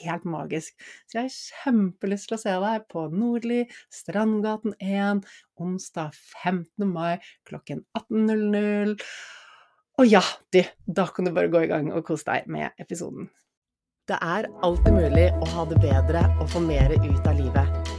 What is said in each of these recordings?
helt magisk. Så jeg har kjempelyst til å se deg på Nordli, Strandgaten 1, onsdag 15. mai klokken 18.00. Og ja, du, da kan du bare gå i gang og kose deg med episoden. Det er alltid mulig å ha det bedre og få mer ut av livet.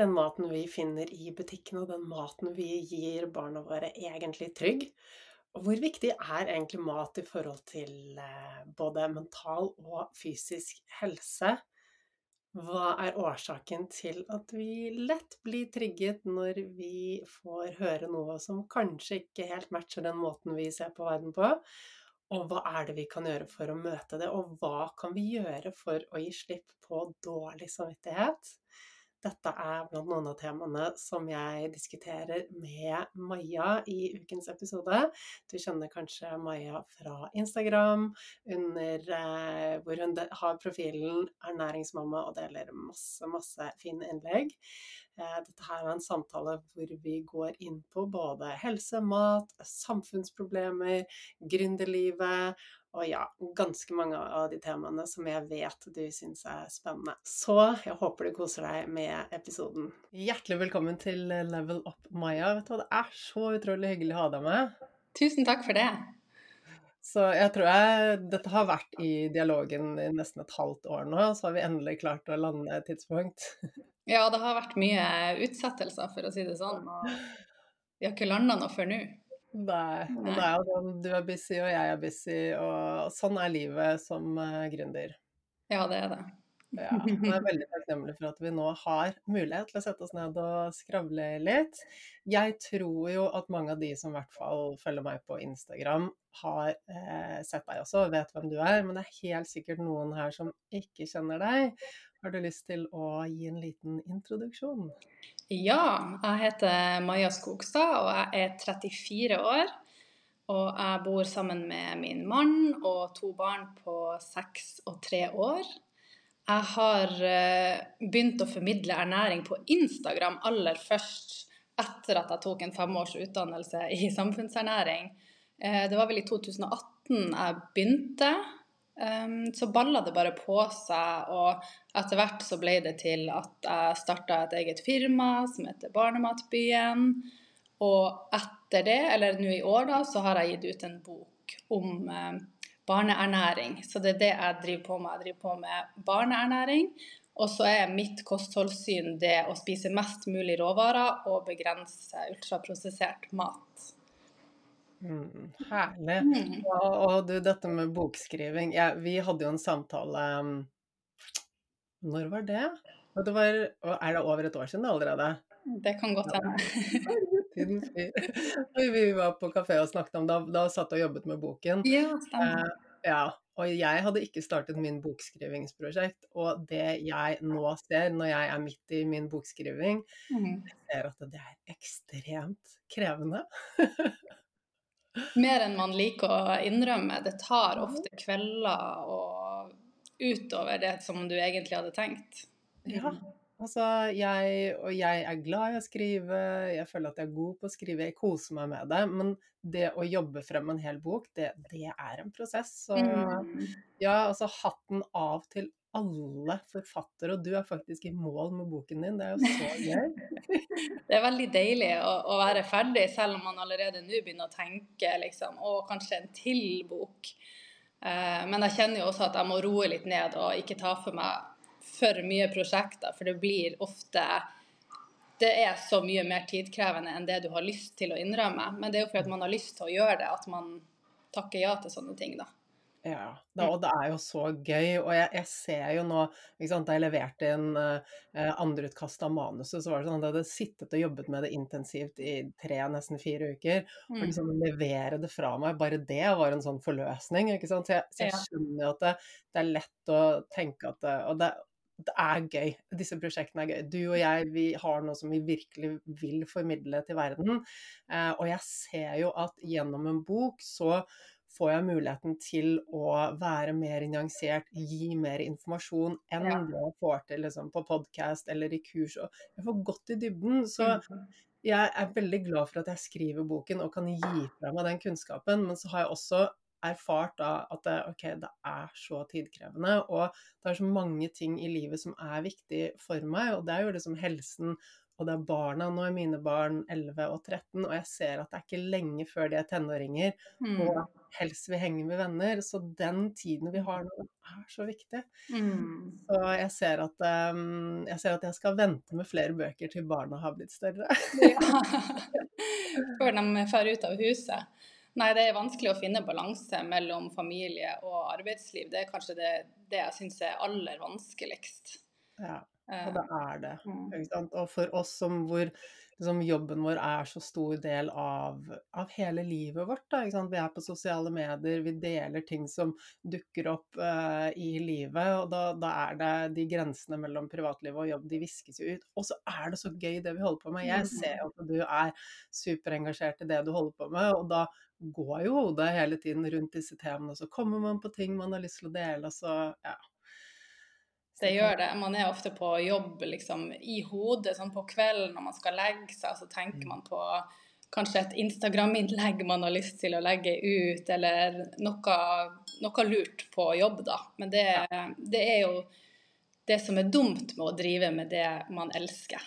Den maten vi finner i butikken, og den maten vi gir barna våre, egentlig trygg? Og hvor viktig er egentlig mat i forhold til eh, både mental og fysisk helse? Hva er årsaken til at vi lett blir trigget når vi får høre noe som kanskje ikke helt matcher den måten vi ser på verden på? Og hva er det vi kan gjøre for å møte det, og hva kan vi gjøre for å gi slipp på dårlig samvittighet? Dette er blant noen av temaene som jeg diskuterer med Maja i ukens episode. Du kjenner kanskje Maja fra Instagram, under, eh, hvor hun har profilen 'ernæringsmamma' og deler masse, masse fine innlegg. Eh, dette her er en samtale hvor vi går inn på både helse, mat, samfunnsproblemer, gründerlivet og ja, ganske mange av de temaene som jeg vet du syns er spennende. Så jeg håper du koser deg med episoden. Hjertelig velkommen til Level Up, Maja. Vet du hva, det er så utrolig hyggelig å ha deg med. Tusen takk for det. Så jeg tror jeg dette har vært i dialogen i nesten et halvt år nå, så har vi endelig klart å lande et tidspunkt. Ja, det har vært mye utsettelser, for å si det sånn. Og vi har ikke landa noe før nå. Nei. Men det er jo sånn du er busy, og jeg er busy, og sånn er livet som uh, gründer. Ja, det er det. Ja, jeg er veldig takknemlig for at vi nå har mulighet til å sette oss ned og skravle litt. Jeg tror jo at mange av de som i hvert fall følger meg på Instagram, har eh, sett deg også og vet hvem du er, men det er helt sikkert noen her som ikke kjenner deg. Har du lyst til å gi en liten introduksjon? Ja, jeg heter Maja Skogstad og jeg er 34 år. Og jeg bor sammen med min mann og to barn på seks og tre år. Jeg har eh, begynt å formidle ernæring på Instagram aller først etter at jeg tok en femårs utdannelse i samfunnsernæring. Eh, det var vel i 2018 jeg begynte. Ehm, så balla det bare på seg, og etter hvert så ble det til at jeg starta et eget firma som heter Barnematbyen. Og etter det, eller nå i år, da, så har jeg gitt ut en bok om eh, barneernæring. Så det er det jeg driver på med. Jeg driver på med barneernæring. Og så er mitt kostholdssyn det å spise mest mulig råvarer og begrense ultraprosessert mat. Mm, herlig. Mm. Og, og, du, dette med bokskriving ja, Vi hadde jo en samtale mm, Når var det? det var, er det over et år siden allerede? Det kan godt hende. vi var på kafé og snakket om Da, da satt og jobbet med boken. Ja, stemmer. Eh, ja, og jeg hadde ikke startet min bokskrivingsprosjekt. Og det jeg nå ser, når jeg er midt i min bokskriving, mm. jeg ser at det er ekstremt krevende. Mer enn man liker å innrømme. Det tar ofte kvelder og utover det som du egentlig hadde tenkt. Ja, altså jeg, og jeg er glad i å skrive, jeg føler at jeg er god på å skrive, jeg koser meg med det. Men det å jobbe frem en hel bok, det, det er en prosess. Så mm. ja, altså hatten av til alle forfattere, og du er faktisk i mål med boken din. Det er jo så gøy. det er veldig deilig å, å, være ferdig, selv om man allerede nå begynner å tenke liksom, å, kanskje en til bok. Eh, men jeg kjenner jo også at jeg må roe litt ned og ikke ta for meg for mye prosjekter, for det blir ofte det er så mye mer tidkrevende enn det du har lyst til å innrømme. Men det er jo fordi man har lyst til å gjøre det, at man takker ja til sånne ting, da. Ja, da, og det er jo så gøy. Og jeg, jeg ser jo nå sant, Da jeg leverte inn uh, andreutkast av manuset, så var det sånn at jeg hadde sittet og jobbet med det intensivt i tre, nesten fire uker. Mm. Og liksom levere det fra meg, bare det var en sånn forløsning. ikke sant? Så jeg, så jeg skjønner jo at det, det, er lett å tenke at det, Og det, det er gøy. Disse prosjektene er gøy. Du og jeg vi har noe som vi virkelig vil formidle til verden. Uh, og jeg ser jo at gjennom en bok så får jeg muligheten til å være mer nyansert, gi mer informasjon enn ja. det jeg får til liksom, på podkast eller i kurs. Jeg får gått i dybden. Så mm. jeg er veldig glad for at jeg skriver boken og kan gi fra meg den kunnskapen. Men så har jeg også erfart da at det, okay, det er så tidkrevende, og det er så mange ting i livet som er viktig for meg. Og det er jo liksom helsen og det er barna. Nå er mine barn 11 og 13, og jeg ser at det er ikke lenge før de er tenåringer mm. og helst vil henge med venner. Så den tiden vi har nå, er så viktig. Mm. Så jeg ser, at, um, jeg ser, at, jeg skal vente med flere bøker til barna har blitt større. ja. Før de drar ut av huset. Nei, det er vanskelig å finne balanse mellom familie og arbeidsliv. Det er kanskje det, det jeg syns er aller vanskeligst. Ja. Og det er det. Mm. Og for oss som hvor liksom, jobben vår er så stor del av, av hele livet vårt. Da, Vi er på sosiale medier, vi deler ting som dukker opp uh, i livet. Og da, da, er det de grensene mellom privatliv og jobb, de viskes jo ut. Og så er det så gøy det vi holder på med. Jeg mm. ser at du er superengasjert i det du holder på med, og da går jo hodet hele tiden rundt disse temaene. Så kommer man på ting man har lyst til å dele, og så ja. Det gjør det. Man er ofte på jobb liksom, i hodet sånn på kvelden når man skal legge seg, så tenker mm. man på kanskje et Instagram-innlegg man har lyst til å legge ut, eller noe, noe lurt på jobb, da. Men det, det, er jo det som er dumt med å drive med det man elsker.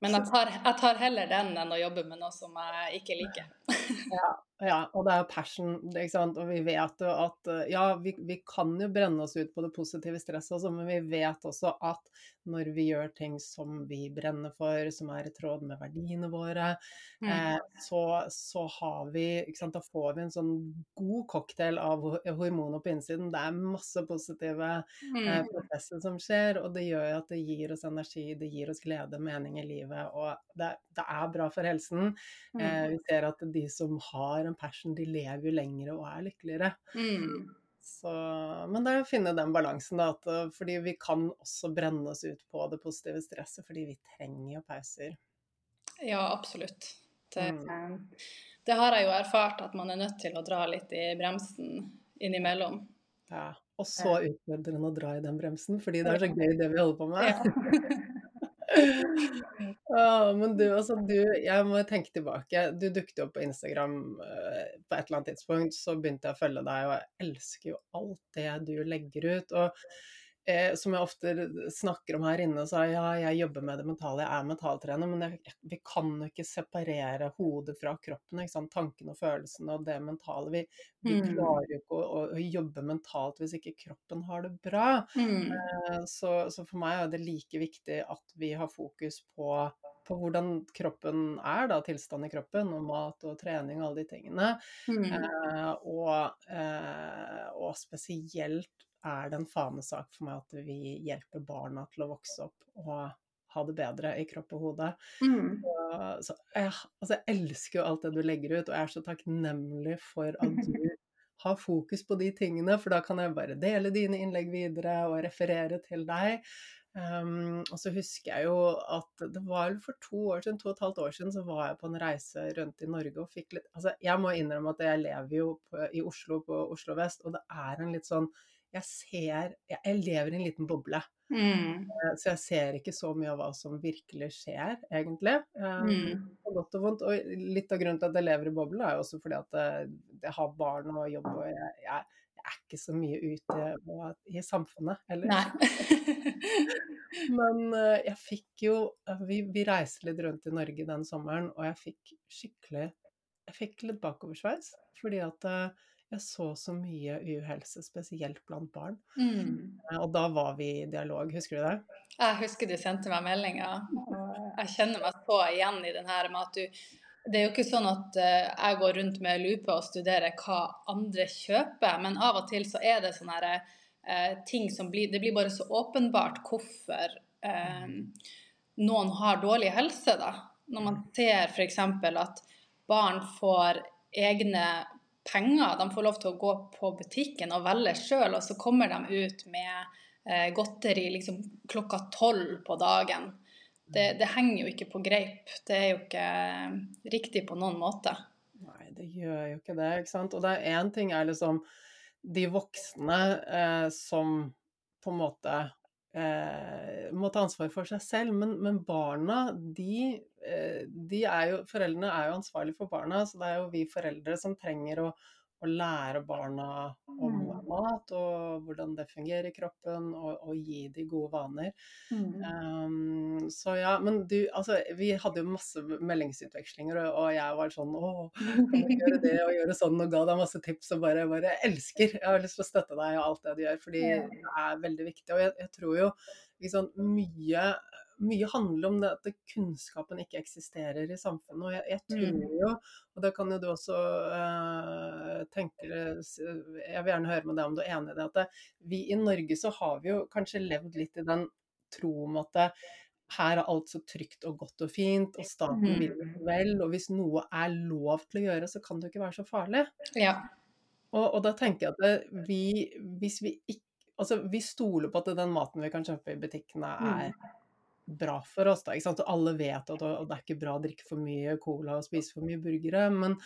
Men jeg tar, jeg tar heller den enn å jobbe med noe som jeg ikke liker. Ja, ja, og det er passion, ikke sant. Og vi vet jo at ja, vi, vi, kan jo brenne oss ut på det positive stresset også, men vi vet også at når vi gjør ting som vi brenner for, som er i tråd med verdiene våre, mm. eh, så, så, har vi ikke sant, Da får vi en sånn god cocktail av hormoner på innsiden. Det er masse positive eh, mm. prosesser som skjer, og det gjør jo at det gir oss energi, det gir oss glede, mening i livet, og det, det er bra for helsen. Mm. Eh, vi ser at de som har en passion, de lever jo lengre og er lykkeligere. Mm. Så, men det er å finne den balansen, da. At, eh, fordi vi kan også brenne oss ut på det positive stresset, fordi vi trenger jo pauser. Ja, absolutt. Det, mm. det har jeg jo erfart, at man er nødt til å dra litt i bremsen innimellom. Ja, og så utfordrende å dra i den bremsen, fordi det er så gøy det vi holder på med. Ja. Ja, men du, altså du Jeg må tenke tilbake. Du dukket opp på Instagram uh, på et eller annet tidspunkt, så begynte jeg å følge deg, og jeg elsker jo alt det du legger ut. Og eh, som jeg ofte snakker om her inne, så ja, jeg jobber med det mentale, jeg er mentaltrener, men jeg, vi kan jo ikke separere hodet fra kroppen. ikke sant? Tankene og følelsene og det mentale. Vi, vi mm. klarer jo ikke å, å, å, jobbe mentalt hvis ikke kroppen har det bra. Mm. Eh, så, så, for meg er det like viktig at vi har fokus på på hvordan kroppen er, da, tilstanden i kroppen, og mat og trening og alle de tingene. Mm. Eh, og, eh, og, spesielt er det en fanesak for meg at vi hjelper barna til å vokse opp og ha det bedre i kropp og hode. Mm. Så, så jeg, altså jeg, elsker jo alt det du legger ut, og jeg er så takknemlig for at du har fokus på de tingene, for da kan jeg bare dele dine innlegg videre og referere til deg. Um, og så husker jeg jo at det var for to år siden, to og et halvt år siden, så var jeg på en reise rundt i Norge og fikk litt Altså, jeg må innrømme at jeg lever jo på, i Oslo, på Oslo vest, og det er en litt sånn jeg ser Jeg lever i en liten boble. Mm. Eh, så jeg ser ikke så mye av hva som virkelig skjer, egentlig. Eh, mm. På godt og vondt. Og litt av grunnen til at jeg lever i boble, er jo også fordi at jeg, eh, har barn og jobb, og jeg, jeg, jeg, er ikke så mye ute i samfunnet ellers. Men jeg fikk jo vi, vi reiste litt rundt i Norge den sommeren, og jeg fikk skikkelig Jeg fikk litt bakoversveis. Fordi at jeg så så mye uhelse, spesielt blant barn. Mm. Eh, og da var vi i dialog, husker du det? Jeg husker du sendte meg meldinger. Jeg kjenner meg så igjen i den her med at du Det er jo ikke sånn at eh, jeg går rundt med lupe og studerer hva andre kjøper, men av og til så er det sånne her, eh, ting som blir Det blir bare så åpenbart hvorfor eh, noen har dårlig helse, da. Når man ser f.eks. at barn får egne penger. De får lov til å gå på butikken og velge sjøl, og så kommer de ut med eh, godteri liksom klokka tolv på dagen. Det, det, henger jo ikke på greip. Det er jo ikke eh, riktig på noen måte. Nei, det gjør jo ikke det, ikke sant. Og det er én ting er liksom de voksne eh, som på en måte eh, må ta ansvar for seg selv, men, men barna, de, eh, de, er jo Foreldrene er jo ansvarlige for barna, så det er jo vi foreldre som trenger å å lære barna om mm. mat og hvordan det fungerer i kroppen, og, og gi de gode vaner. Mm. Um, så ja, men du, altså vi hadde jo masse meldingsutvekslinger, og, og jeg var sånn å, kan du gjøre det og gjøre sånn, og ga deg masse tips og bare, bare elsker. Jeg har lyst til å støtte deg og alt det du gjør, fordi det er veldig viktig. Og jeg, jeg tror jo liksom, mye mye handler om det at kunnskapen ikke eksisterer i samfunnet. Og jeg, jeg tror mm. jo, og da kan jo du også uh, tenke Jeg vil gjerne høre med deg om du er enig i det, at det, vi i Norge så har vi jo kanskje levd litt i den tro om at det, her er alt så trygt og godt og fint, og staten vil Mm. vel, og hvis noe er lov til å gjøre, så kan det jo ikke være så farlig. Ja. Og, og da tenker jeg at det, vi, hvis vi ikke Altså, vi stoler på at den maten vi kan kjøpe i butikkene, er bra for oss, da. Ikke sant? Og alle vet at det er ikke bra å drikke for mye cola og spise for mye burgere, men,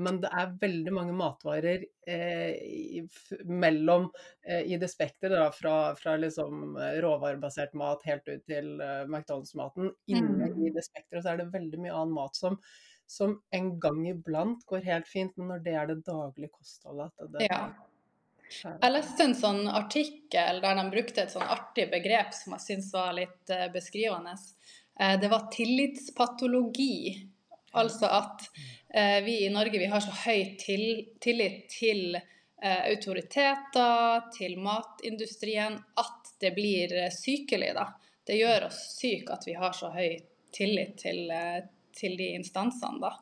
men det er veldig mange matvarer eh, mellom eh, i det spekteret, fra, fra liksom eh, råvarebasert mat helt ut til eh, McDonald's-maten. Inne Mm. i det spekteret så er det veldig mye annen mat som, som en gang iblant går helt fint, men når det er det daglige kostholdet at det, ja. Jeg leste en sånn artikkel der de brukte et sånn artig begrep som jeg syns var litt eh, beskrivende. Eh, det var tillitspatologi. Altså at eh, vi i Norge vi har så høy tillit til autoriteter, til matindustrien, at det blir sykelig, da. Det gjør oss syke at vi har så høy tillit til, til de instansene, da.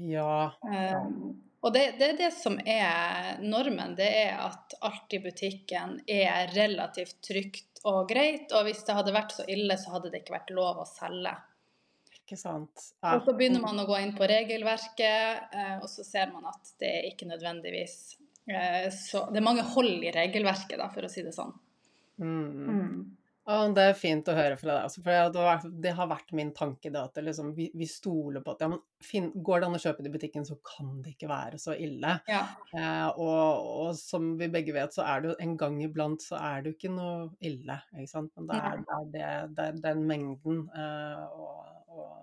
Ja. Eh, og det, det er det som er normen. Det er at alt i butikken er relativt trygt og greit. Og hvis det hadde vært så ille, så hadde det ikke vært lov å selge. Ikke sant. Ja. Og så begynner man å gå inn på regelverket, eh, og så ser man at det er ikke nødvendigvis eh, så Det er mange hold i regelverket, da, for å si det sånn. Mm. Ja, det er fint å høre fra deg. For det har, vært, min tanke, da, at liksom, vi, vi stoler på at ja, men går det an å kjøpe det i butikken, så kan det ikke være så ille. Ja. Eh, og, og som vi begge vet, så er det jo en gang iblant så er det jo ikke noe ille, ikke sant. Men det er, det er, det, det er den mengden eh, og, og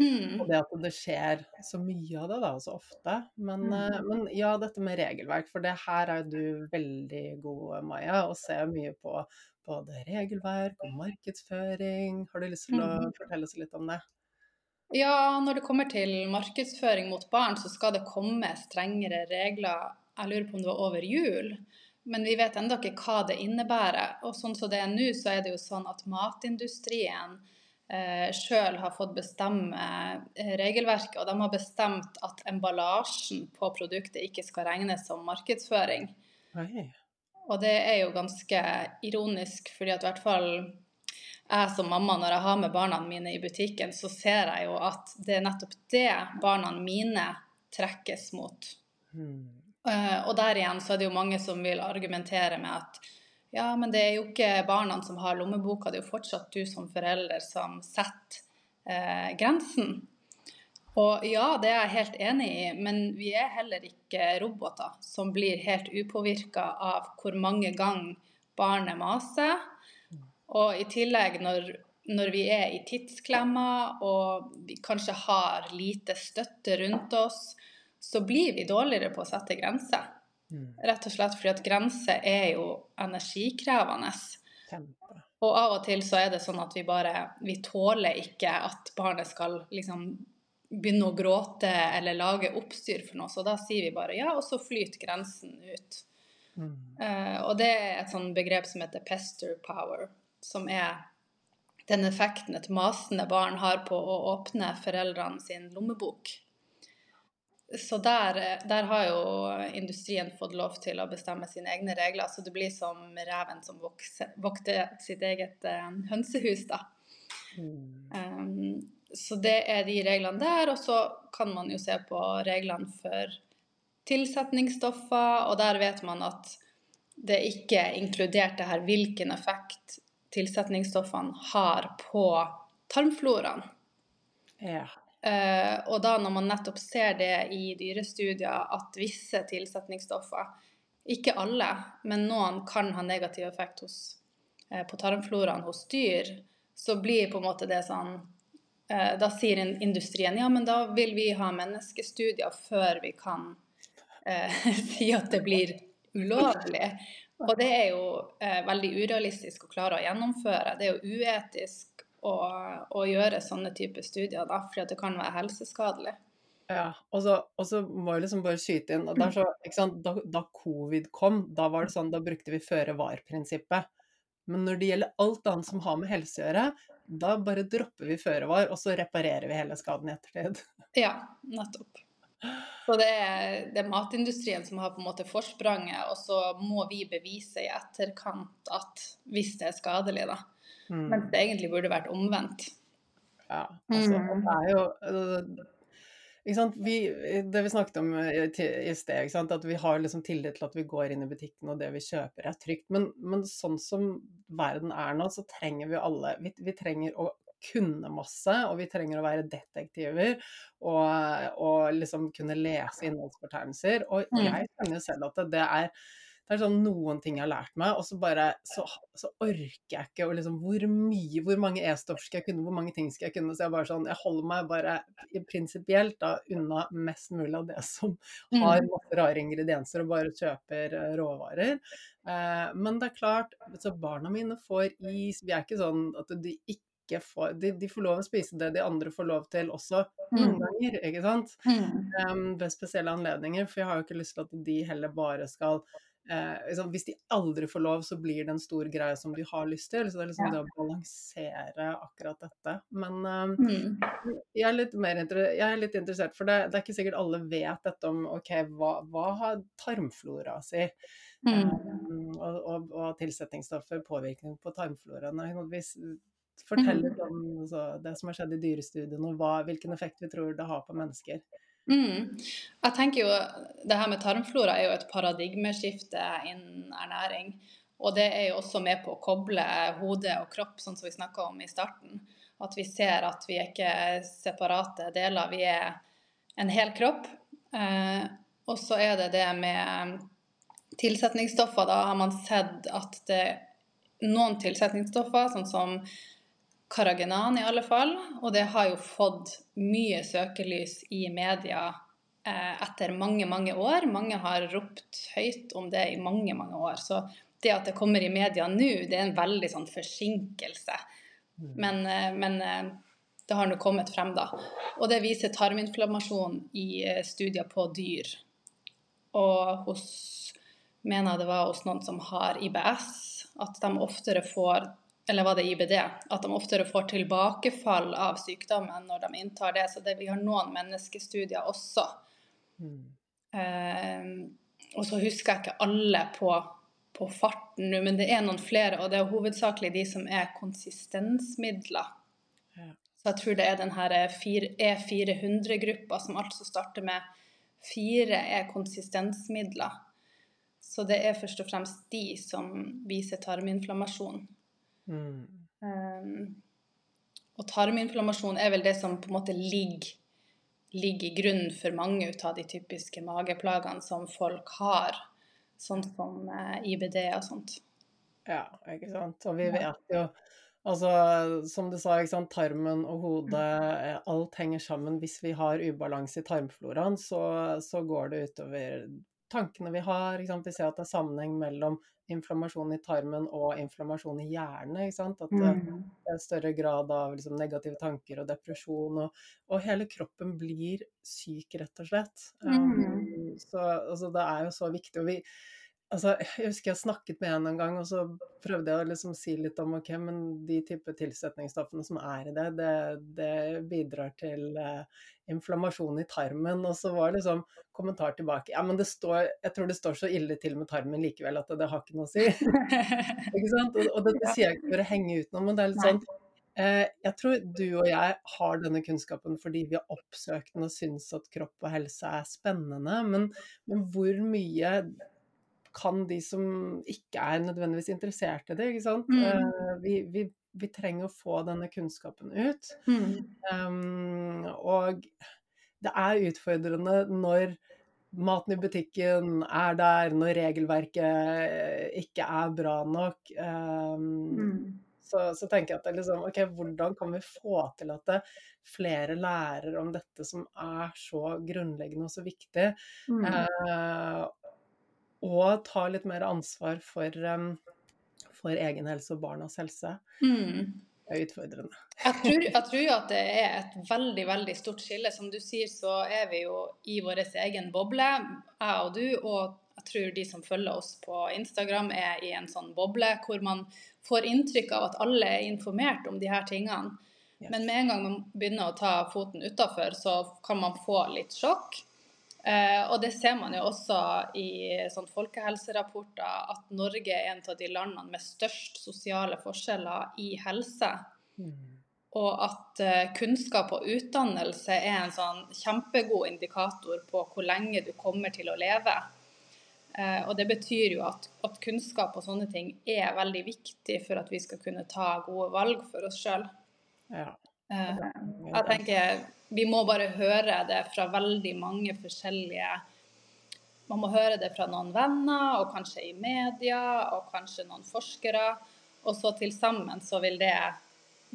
Mm. og det at det skjer så mye av det, da, så ofte. Men, Mm. eh, men ja, dette med regelverk, for det her er du veldig god, Maja, og ser mye på både regelverk og markedsføring. Har du lyst til å Mm. fortelle oss litt om det? Ja, når det kommer til markedsføring mot barn, så skal det komme strengere regler. Jeg lurer på om det var over jul. Men vi vet ennå ikke hva det innebærer. Og sånn som det er nå, så er det jo sånn at matindustrien eh, sjøl har fått bestemme eh, regelverket. Og de har bestemt at emballasjen på produktet ikke skal regnes som markedsføring. Nei. Og det er jo ganske ironisk, fordi at i hvert fall jeg som mamma, når jeg har med barna mine i butikken, så ser jeg jo at det er nettopp det barna mine trekkes mot. Hmm. Uh, og der igjen så er det jo mange som vil argumentere med at ja, men det er jo ikke barna som har lommeboka, det er jo fortsatt du som forelder som setter eh, grensen. Og ja, det er jeg helt enig i, men vi er heller ikke roboter som blir helt upåvirka av hvor mange ganger barnet maser. Og i tillegg, når, når vi er i tidsklemma og vi kanskje har lite støtte rundt oss, så blir vi dårligere på å sette grenser. Hmm. Rett og slett fordi at grenser er jo energikrevende. Kjempe. Og av og til så er det sånn at vi bare Vi tåler ikke at barnet skal liksom begynne å gråte eller lage oppstyr for noe, så da sier vi bare ja, og så flyter grensen ut. Mm. Uh, og det er et sånn begrep som heter pester power, som er den effekten et masende barn har på å åpne foreldrene sin lommebok. Så der, der har jo industrien fått lov til å bestemme sine egne regler, så det blir som reven som vokser, vokter sitt eget uh, hønsehus, da. Mm. Um, så det er de reglene der, og så kan man jo se på reglene for tilsetningsstoffer, og der vet man at det ikke er inkludert det her hvilken effekt tilsetningsstoffene har på tarmfloraen. Ja. Eh, og da når man nettopp ser det i dyrestudier at visse tilsetningsstoffer, ikke alle, men noen kan ha negativ effekt hos, eh, på tarmfloraen hos dyr, så blir på en måte det sånn eh, Da sier industrien ja, men da vil vi ha menneskestudier før vi kan eh, si at det blir ulovlig. Og det er jo eh, veldig urealistisk å klare å gjennomføre. Det er jo uetisk å, å gjøre sånne typer studier, da, fordi det kan være helseskadelig. Ja, og så, og så må jeg liksom bare skyte inn så, sant, da, da covid kom, da var det sånn, da brukte vi føre-var-prinsippet. Men når det gjelder alt annet som har med helse å gjøre, da bare dropper vi føre-var, og så reparerer vi hele skaden i ettertid. Ja, nettopp. Så det er, det er matindustrien som har på en måte forspranget, og så må vi bevise i etterkant at hvis det er skadelig, da. Mm. Mens det egentlig burde vært omvendt. Ja, altså Mm. det er jo sant? Vi, det vi snakket om i sted, at vi har liksom tillit til at vi går inn i butikken og det vi kjøper er trygt. Men, men sånn som verden er nå, så trenger vi alle Vi, vi trenger å kunne masse, og vi trenger å være detektiver og, og liksom kunne lese innholdsfortegnelser. Og Mm. jeg kjenner selv at det, det er det er sånn noen ting jeg har lært meg, og så bare så, så orker jeg ikke å liksom Hvor mye, hvor mange e-stoff skal jeg kunne, hvor mange ting skal jeg kunne? Så jeg bare sånn Jeg holder meg bare prinsipielt da unna mest mulig av det som har Mm. masse rare ingredienser, og bare kjøper eh, råvarer. Eh, men det er klart, så barna mine får is. Vi er ikke sånn at de ikke får de, de får lov å spise det de andre får lov til også, noen Mm. ganger, ikke sant? Mm. Um, ved spesielle anledninger, for jeg har jo ikke lyst til at de heller bare skal eh, liksom, Hvis de aldri får lov, så blir det en stor greie som de har lyst til. Så det er liksom Ja. det å balansere akkurat dette. Men eh, Mm. jeg, er litt mer jeg er litt interessert, for det, det er ikke sikkert alle vet dette om ok, hva, hva har tarmflora si? Mm. Em, og, og, og tilsetningsstoffer, påvirkning på tarmfloraen. Hvis, fortell litt om så, det som har skjedd i dyrestudiene, og hva, hvilken effekt vi tror det har på mennesker. Mm. Jeg tenker jo Det her med tarmflora er jo et paradigmeskifte innen ernæring. Og det er jo også med på å koble hode og kropp, sånn som vi snakka om i starten. At vi ser at vi er ikke separate deler, vi er en hel kropp. Eh, og så er det det med tilsetningsstoffer. Da har man sett at det noen tilsetningsstoffer, sånn som Karagenan i alle fall, og det har jo fått mye søkelys i media eh, etter mange, mange år. Mange har ropt høyt om det i mange, mange år. Så det at det kommer i media nå, det er en veldig sånn forsinkelse. Men, eh, men eh, det har nå kommet frem, da. Og det viser tarminflammasjon i eh, studier på dyr. Og hos mener det var hos noen som har IBS, at de oftere får eller var det IBD, at de oftere får tilbakefall av sykdommen når de inntar det. Så det, vi har noen menneskestudier også. Mm. Eh, og så husker jeg ikke alle på, på farten nå, men det er noen flere, og det er hovedsakelig de som er konsistensmidler. Ja. Så jeg tror det er den her E400-gruppa som altså starter med fire er konsistensmidler. Så det er først og fremst de som viser tarminflammasjon. Mm. Um, og tarminflammasjon er vel det som på en måte ligger, ligger i grunnen for mange ut av de typiske mageplagene som folk har, sånn som uh, IBD og sånt. Ja, ikke sant. Og vi vet jo Altså, som du sa, sant, tarmen og hodet, eh, alt henger sammen. Hvis vi har ubalanse i tarmfloraen, så, så går det utover tankene vi har. Vi ser at det er sammenheng mellom inflammasjon i tarmen og inflammasjon i hjernen. At det er større grad av liksom, negative tanker og depresjon, og, og hele kroppen blir syk, rett og slett. Um, så altså, det er jo så viktig. og vi Altså, jeg husker jeg snakket med en en gang, og så prøvde jeg å liksom si litt om ok, men de type tilsetningsstoffene som er i det, det, det bidrar til eh, inflammasjon i tarmen. Og så var det liksom kommentar tilbake ja, men det står, jeg tror det står så ille til med tarmen likevel at det, det har ikke noe å si. ikke sant? Og, og dette sier jeg ikke for å henge ut noe, men det er litt sånn eh, Jeg tror du og jeg har denne kunnskapen fordi vi har oppsøkt den og syns at kropp og helse er spennende, men, men hvor mye kan de som ikke er nødvendigvis interessert i det, ikke sant. Mm. Eh, vi, vi, vi, trenger å få denne kunnskapen ut. Mm. Um, og det er utfordrende når maten i butikken er der, når regelverket ikke er bra nok. Um, Mm. så, så, tenker jeg at det er liksom, ok, hvordan kan vi få til at flere lærer om dette som er så grunnleggende og så viktig? Uh, og ta litt mer ansvar for, um, for egen helse og barnas helse. Mm. Det er utfordrende. Jeg tror, jeg tror jo at det er et veldig veldig stort skille. Som du sier, så er vi jo i vår egen boble, jeg og du. Og jeg tror de som følger oss på Instagram, er i en sånn boble hvor man får inntrykk av at alle er informert om de her tingene. Yes. Men med en gang man begynner å ta foten utafor, så kan man få litt sjokk. Eh, og det ser man jo også i sånn folkehelserapporter, at Norge er en av de landene med størst sosiale forskjeller i helse. Mm. Og at eh, kunnskap og utdannelse er en sånn kjempegod indikator på hvor lenge du kommer til å leve. Eh, og det betyr jo at, at, kunnskap og sånne ting er veldig viktig for at vi skal kunne ta gode valg for oss sjøl. Ja. Jeg tenker vi må bare høre det fra veldig mange forskjellige Man må høre det fra noen venner, og kanskje i media, og kanskje noen forskere. Og så til sammen så vil det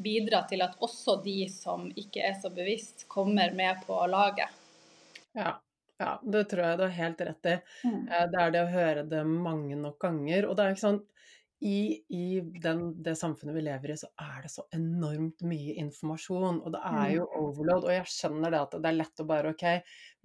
bidra til at også de som ikke er så bevisst, kommer med på laget. Ja, ja det tror jeg du har helt rett i. Mm. Eh, det er det å høre det mange nok ganger. Og det er ikke sånn i, i den, det samfunnet vi lever i, så er det så enormt mye informasjon. Og det er jo mm. overload. Og jeg skjønner det at det er lett å bare OK,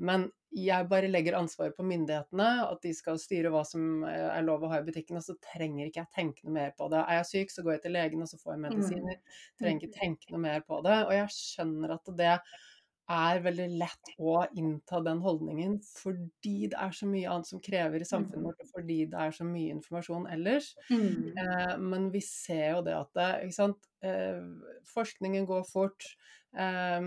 men jeg bare legger ansvaret på myndighetene, at de skal styre hva som eh, er lov å ha i butikken, og så trenger ikke jeg tenke noe mer på det. Er jeg syk, så går jeg til legen, og så får jeg medisiner. Mm. Trenger ikke tenke noe mer på det. Og jeg skjønner at det er veldig lett å innta den holdningen fordi det er så mye annet som krever i samfunnet mm. vårt, og fordi det er så mye informasjon ellers. Mm. Eh, men vi ser jo det at det, ikke sant? Forskningen går fort. Eh,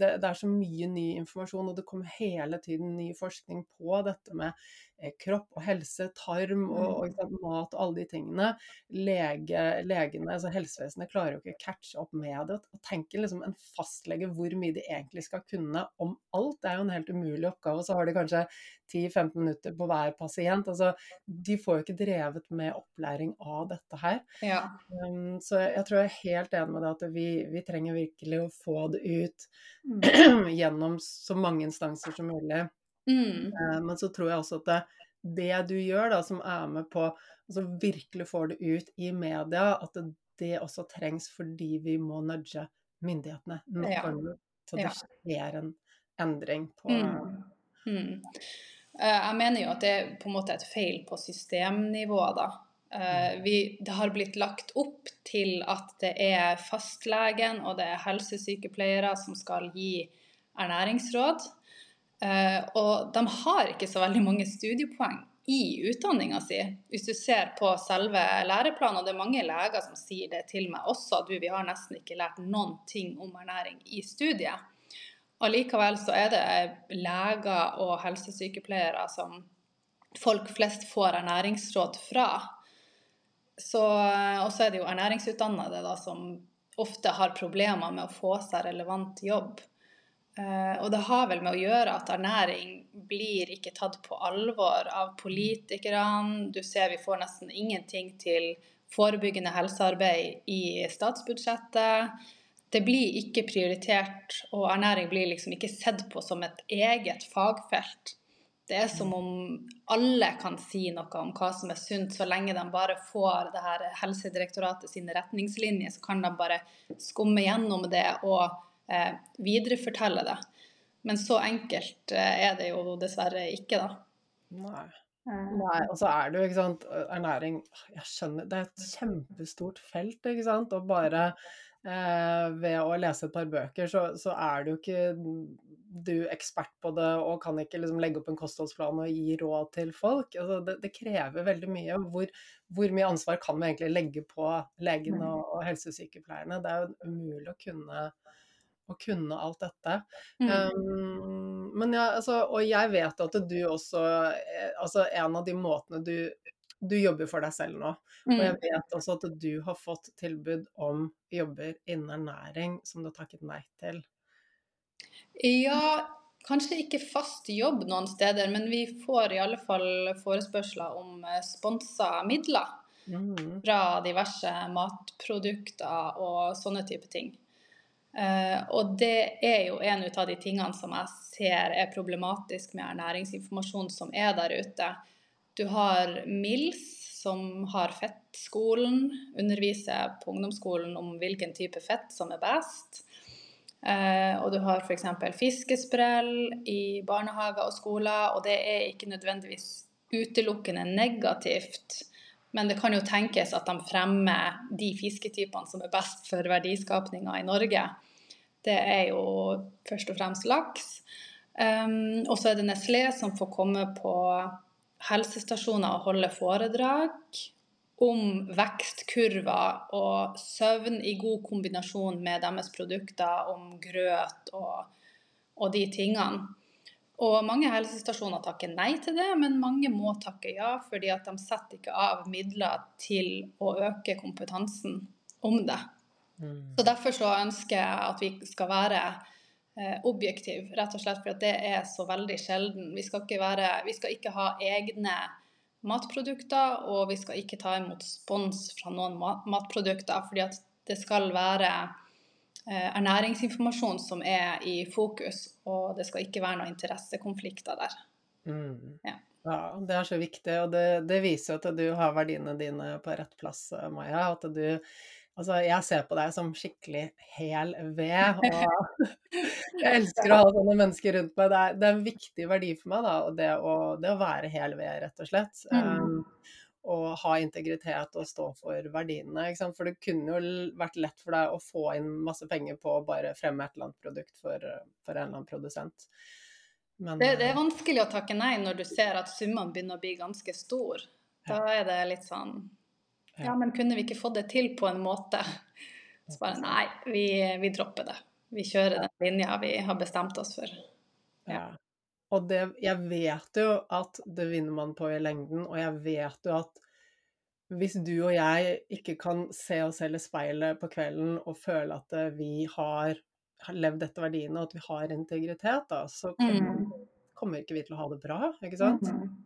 det, er så mye ny informasjon, og det kommer hele tiden ny forskning på dette med Eh, kropp og helse, tarm og, mm. og mat og alle de tingene. Lege, legene, altså helsevesenet, klarer jo ikke å catche opp med det. Og tenker liksom en fastlege hvor mye de egentlig skal kunne om alt, det er jo en helt umulig oppgave. Og så har de kanskje 10-15 minutter på hver pasient. Altså, de får jo ikke drevet med opplæring av dette her. Ja. Så jeg, jeg, tror jeg er helt enig med deg at vi, vi trenger virkelig å få det ut mm. gjennom så mange instanser som mulig. Mm. Eh, men så tror jeg også at det, det, du gjør, da, som er med på altså virkelig får det ut i media, at det, det også trengs fordi vi må nudge myndighetene nok ja. ganger så det ja. skjer en endring på mm. Mm. Eh, jeg mener jo at det er på en måte et feil på systemnivå, da. Eh, vi, det har blitt lagt opp til at det er fastlegen og det er helsesykepleiere som skal gi ernæringsråd. Uh, og de har ikke så veldig mange studiepoeng i utdanninga si. Hvis du ser på selve læreplanen, og det er mange leger som sier det til meg også, du, vi har nesten ikke lært noen ting om ernæring i studiet. Allikevel så er det leger og helsesykepleiere som folk flest får ernæringsråd fra. Så, og så er det jo ernæringsutdannede da, som ofte har problemer med å få seg relevant jobb. Uh, og det har vel med å gjøre at ernæring blir ikke tatt på alvor av politikerne. Du ser vi får nesten ingenting til forebyggende helsearbeid i statsbudsjettet. Det blir ikke prioritert, og ernæring blir liksom ikke sett på som et eget fagfelt. Det er som om alle kan si noe om hva som er sunt, så lenge de bare får det her Helsedirektoratet sine retningslinjer, så kan de bare skumme gjennom det og eh, viderefortelle det. Men så enkelt eh, er det jo dessverre ikke, da. Nei. Eh. Nei, og så er det jo, ikke sant, ernæring Jeg skjønner, det er et kjempestort felt, ikke sant. Og bare ved å lese et par bøker, så, så, er du ikke du ekspert på det og kan ikke liksom legge opp en kostholdsplan og gi råd til folk. Altså, det, det, krever veldig mye. Hvor, hvor, mye ansvar kan vi egentlig legge på legene og, og helsesykepleierne? Det er jo umulig å kunne å kunne alt dette. Mm. Um, men ja, altså, og jeg vet at du også eh, Altså en av de måtene du Du jobber for deg selv nå. Mm. Og jeg mm. vet også at du har fått tilbud om jobber innen ernæring som du har takket nei til. Ja, kanskje ikke fast jobb noen steder, men vi får i alle fall forespørsler om eh, sponsa midler. Mm. Fra diverse matprodukter og sånne type ting. Uh, og det er jo en av de tingene som jeg ser er problematisk med ernæringsinformasjon som er der ute. Du har MILS, som har fettskolen, underviser på ungdomsskolen om hvilken type fett som er best. Uh, og du har f.eks. fiskesprell i barnehager og skoler, og det er ikke nødvendigvis utelukkende negativt. Men det kan jo tenkes at de fremmer de fisketypene som er best for verdiskapninga i Norge. Det er jo først og fremst laks. Um, og så er det Nestlé som får komme på helsestasjoner og holde foredrag om vekstkurver og søvn i god kombinasjon med deres produkter, om grøt og, og de tingene. Og mange helsestasjoner takker nei til det, men mange må takke ja, fordi at de setter ikke av midler til å øke kompetansen om det. Mm. Så Derfor så ønsker jeg at vi skal være eh, objektive, rett og slett for det er så veldig sjelden. Vi skal, være, vi skal ikke ha egne matprodukter, og vi skal ikke ta imot spons fra noen matprodukter, fordi at det skal være Eh, ernæringsinformasjon som er i fokus, og det skal ikke være noen interessekonflikter der. Mm. Ja. ja. det er så viktig, og det, det, viser at du har verdiene dine på rett plass, Maja. At du Altså, jeg ser på deg som skikkelig hel ved, og jeg elsker å ha sånne mennesker rundt meg. Det er, det er en viktig verdi for meg, da, det å, det å være hel ved, rett og slett. Mm. Um, og ha integritet og stå for verdiene. For det kunne jo vært lett for deg å få inn masse penger på å bare fremme et eller annet produkt for, for en eller annen produsent. Men, det, det, er eh, vanskelig å takke nei når du ser at summene begynner å bli ganske store. Da er det litt sånn Ja, men kunne vi ikke få det til på en måte? Så bare nei, vi, vi dropper det. Vi kjører den linja vi har bestemt oss for. Ja. Og det, jeg vet jo at det vinner man på i lengden, og jeg vet jo at hvis du og jeg ikke kan se oss selv i speilet på kvelden og føle at eh, vi har, har levd etter verdiene, og at vi har integritet, da, så kommer, mm. kommer, ikke vi til å ha det bra, ikke sant? Mm -hmm.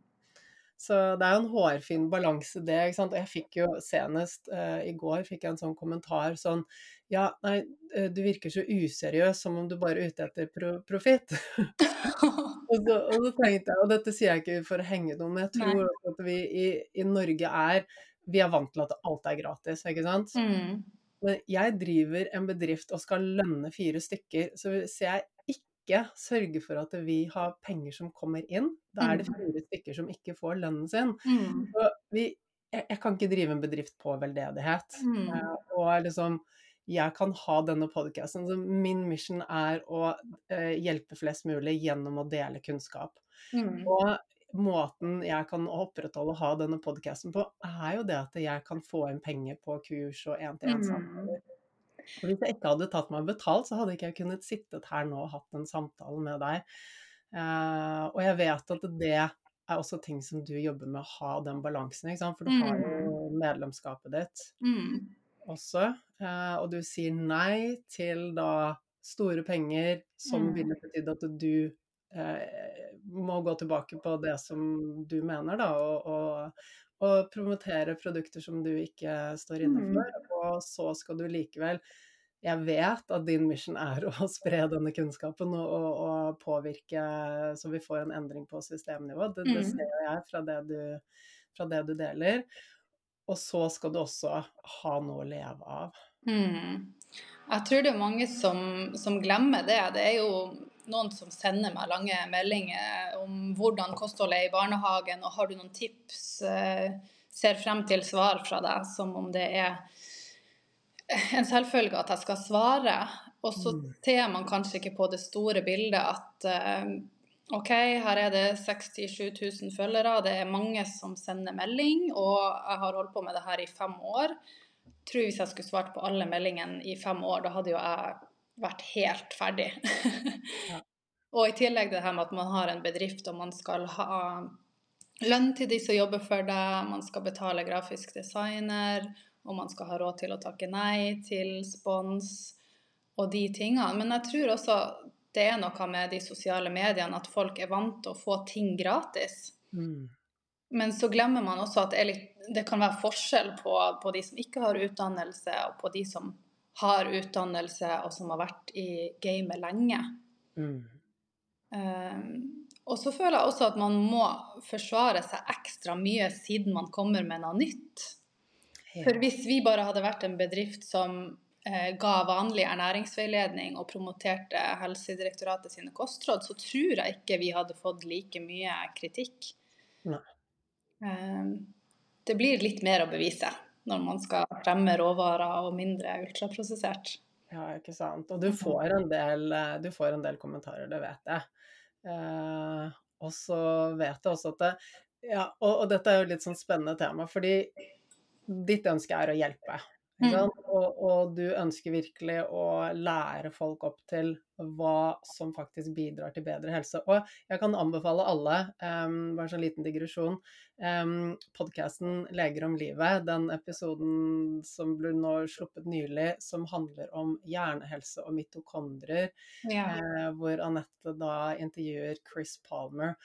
Så det er jo en hårfin balanse, det. ikke sant? Jeg fikk jo senest uh, i går fikk jeg en sånn kommentar sånn Ja, nei, eh, du virker så useriøs, som om du bare er ute etter pro profitt. og, så, og så tenkte jeg, og dette sier jeg ikke for å henge noen, men jeg tror nei. at vi i, i, Norge er Vi er vant til at alt er gratis, ikke sant? Mm. Men jeg driver en bedrift og skal lønne fire stykker, så hvis jeg ikke sørge for at vi har penger som kommer inn. Da er det mm. fire stykker som ikke får lønnen sin. Mm. Vi, jeg, jeg, kan ikke drive en bedrift på veldedighet. Mm. Uh, og liksom jeg kan ha denne podkasten. Min mission er å eh, hjelpe flest mulig gjennom å dele kunnskap. Mm. Og måten jeg kan opprettholde å ha denne podkasten på, er jo det at jeg kan få inn penger på kurs og én-til-én-samtaler. For hvis jeg ikke hadde tatt meg betalt, så hadde ikke jeg kunnet sittet her nå og hatt en samtale med deg. Uh, og jeg vet at det er også ting som du jobber med å ha den balansen, ikke sant? for du har jo mm. medlemskapet ditt mm. også. Uh, og du sier nei til da store penger som mm. ville betydd at du uh, må gå tilbake på det som du mener, da, og, og, og promotere produkter som du ikke står inne mm. for. Mm. Og så skal du likevel Jeg vet at din mission er å spre denne kunnskapen og, og, og påvirke så vi får en endring på systemnivå. Det, det mm. ser jeg fra det, du, fra det du deler. Og så skal du også ha noe å leve av. Mm. Jeg tror det er mange som, som glemmer det. Det er jo noen som sender meg lange meldinger om hvordan kostholdet er i barnehagen, og har du noen tips? Eh, ser frem til svar fra deg som om det er en selvfølge at jeg skal svare. Og så mm. ser man kanskje ikke på det store bildet at eh, OK, her er det 67 000 følgere, det er mange som sender melding, og jeg har holdt på med det her i fem år. Jeg tror Hvis jeg skulle svart på alle meldingene i fem år, da hadde jo jeg vært helt ferdig. ja. Og i tillegg det her med at man har en bedrift og man skal ha lønn til de som jobber for deg, man skal betale grafisk designer, og man skal ha råd til å takke nei til spons og de tingene. Men jeg tror også det er noe med de sosiale mediene at folk er vant til å få ting gratis. Mm. Men så glemmer man også at det, litt, det kan være forskjell på, på, de som ikke har utdannelse, og på de som har utdannelse og som har vært i gamet lenge. Mm. Um, og så føler jeg også at man må forsvare seg ekstra mye siden man kommer med noe nytt. For hvis vi bare hadde vært en bedrift som eh, ga vanlig ernæringsveiledning og promoterte Helsedirektoratet sine kostråd, så tror jeg ikke vi hadde fått like mye kritikk. Nei. Um, det blir litt mer å bevise når man skal fremme råvarer og mindre ultraprosessert. Ja, ikke sant. Og du får en del, du får en del kommentarer, det vet jeg. Eh, og så vet jeg også at det, ja, og, og, dette er jo litt sånn spennende tema, fordi ditt ønske er å hjelpe. Mm. Og, og, du ønsker virkelig å lære folk opp til hva som faktisk bidrar til bedre helse. Og jeg kan anbefale alle, um, bare en sånn liten digresjon, um, podkasten 'Leger om livet', den episoden som ble nå sluppet nylig, som handler om hjernehelse og mitokondrier, ja. uh, hvor Anette da intervjuer Chris Palmer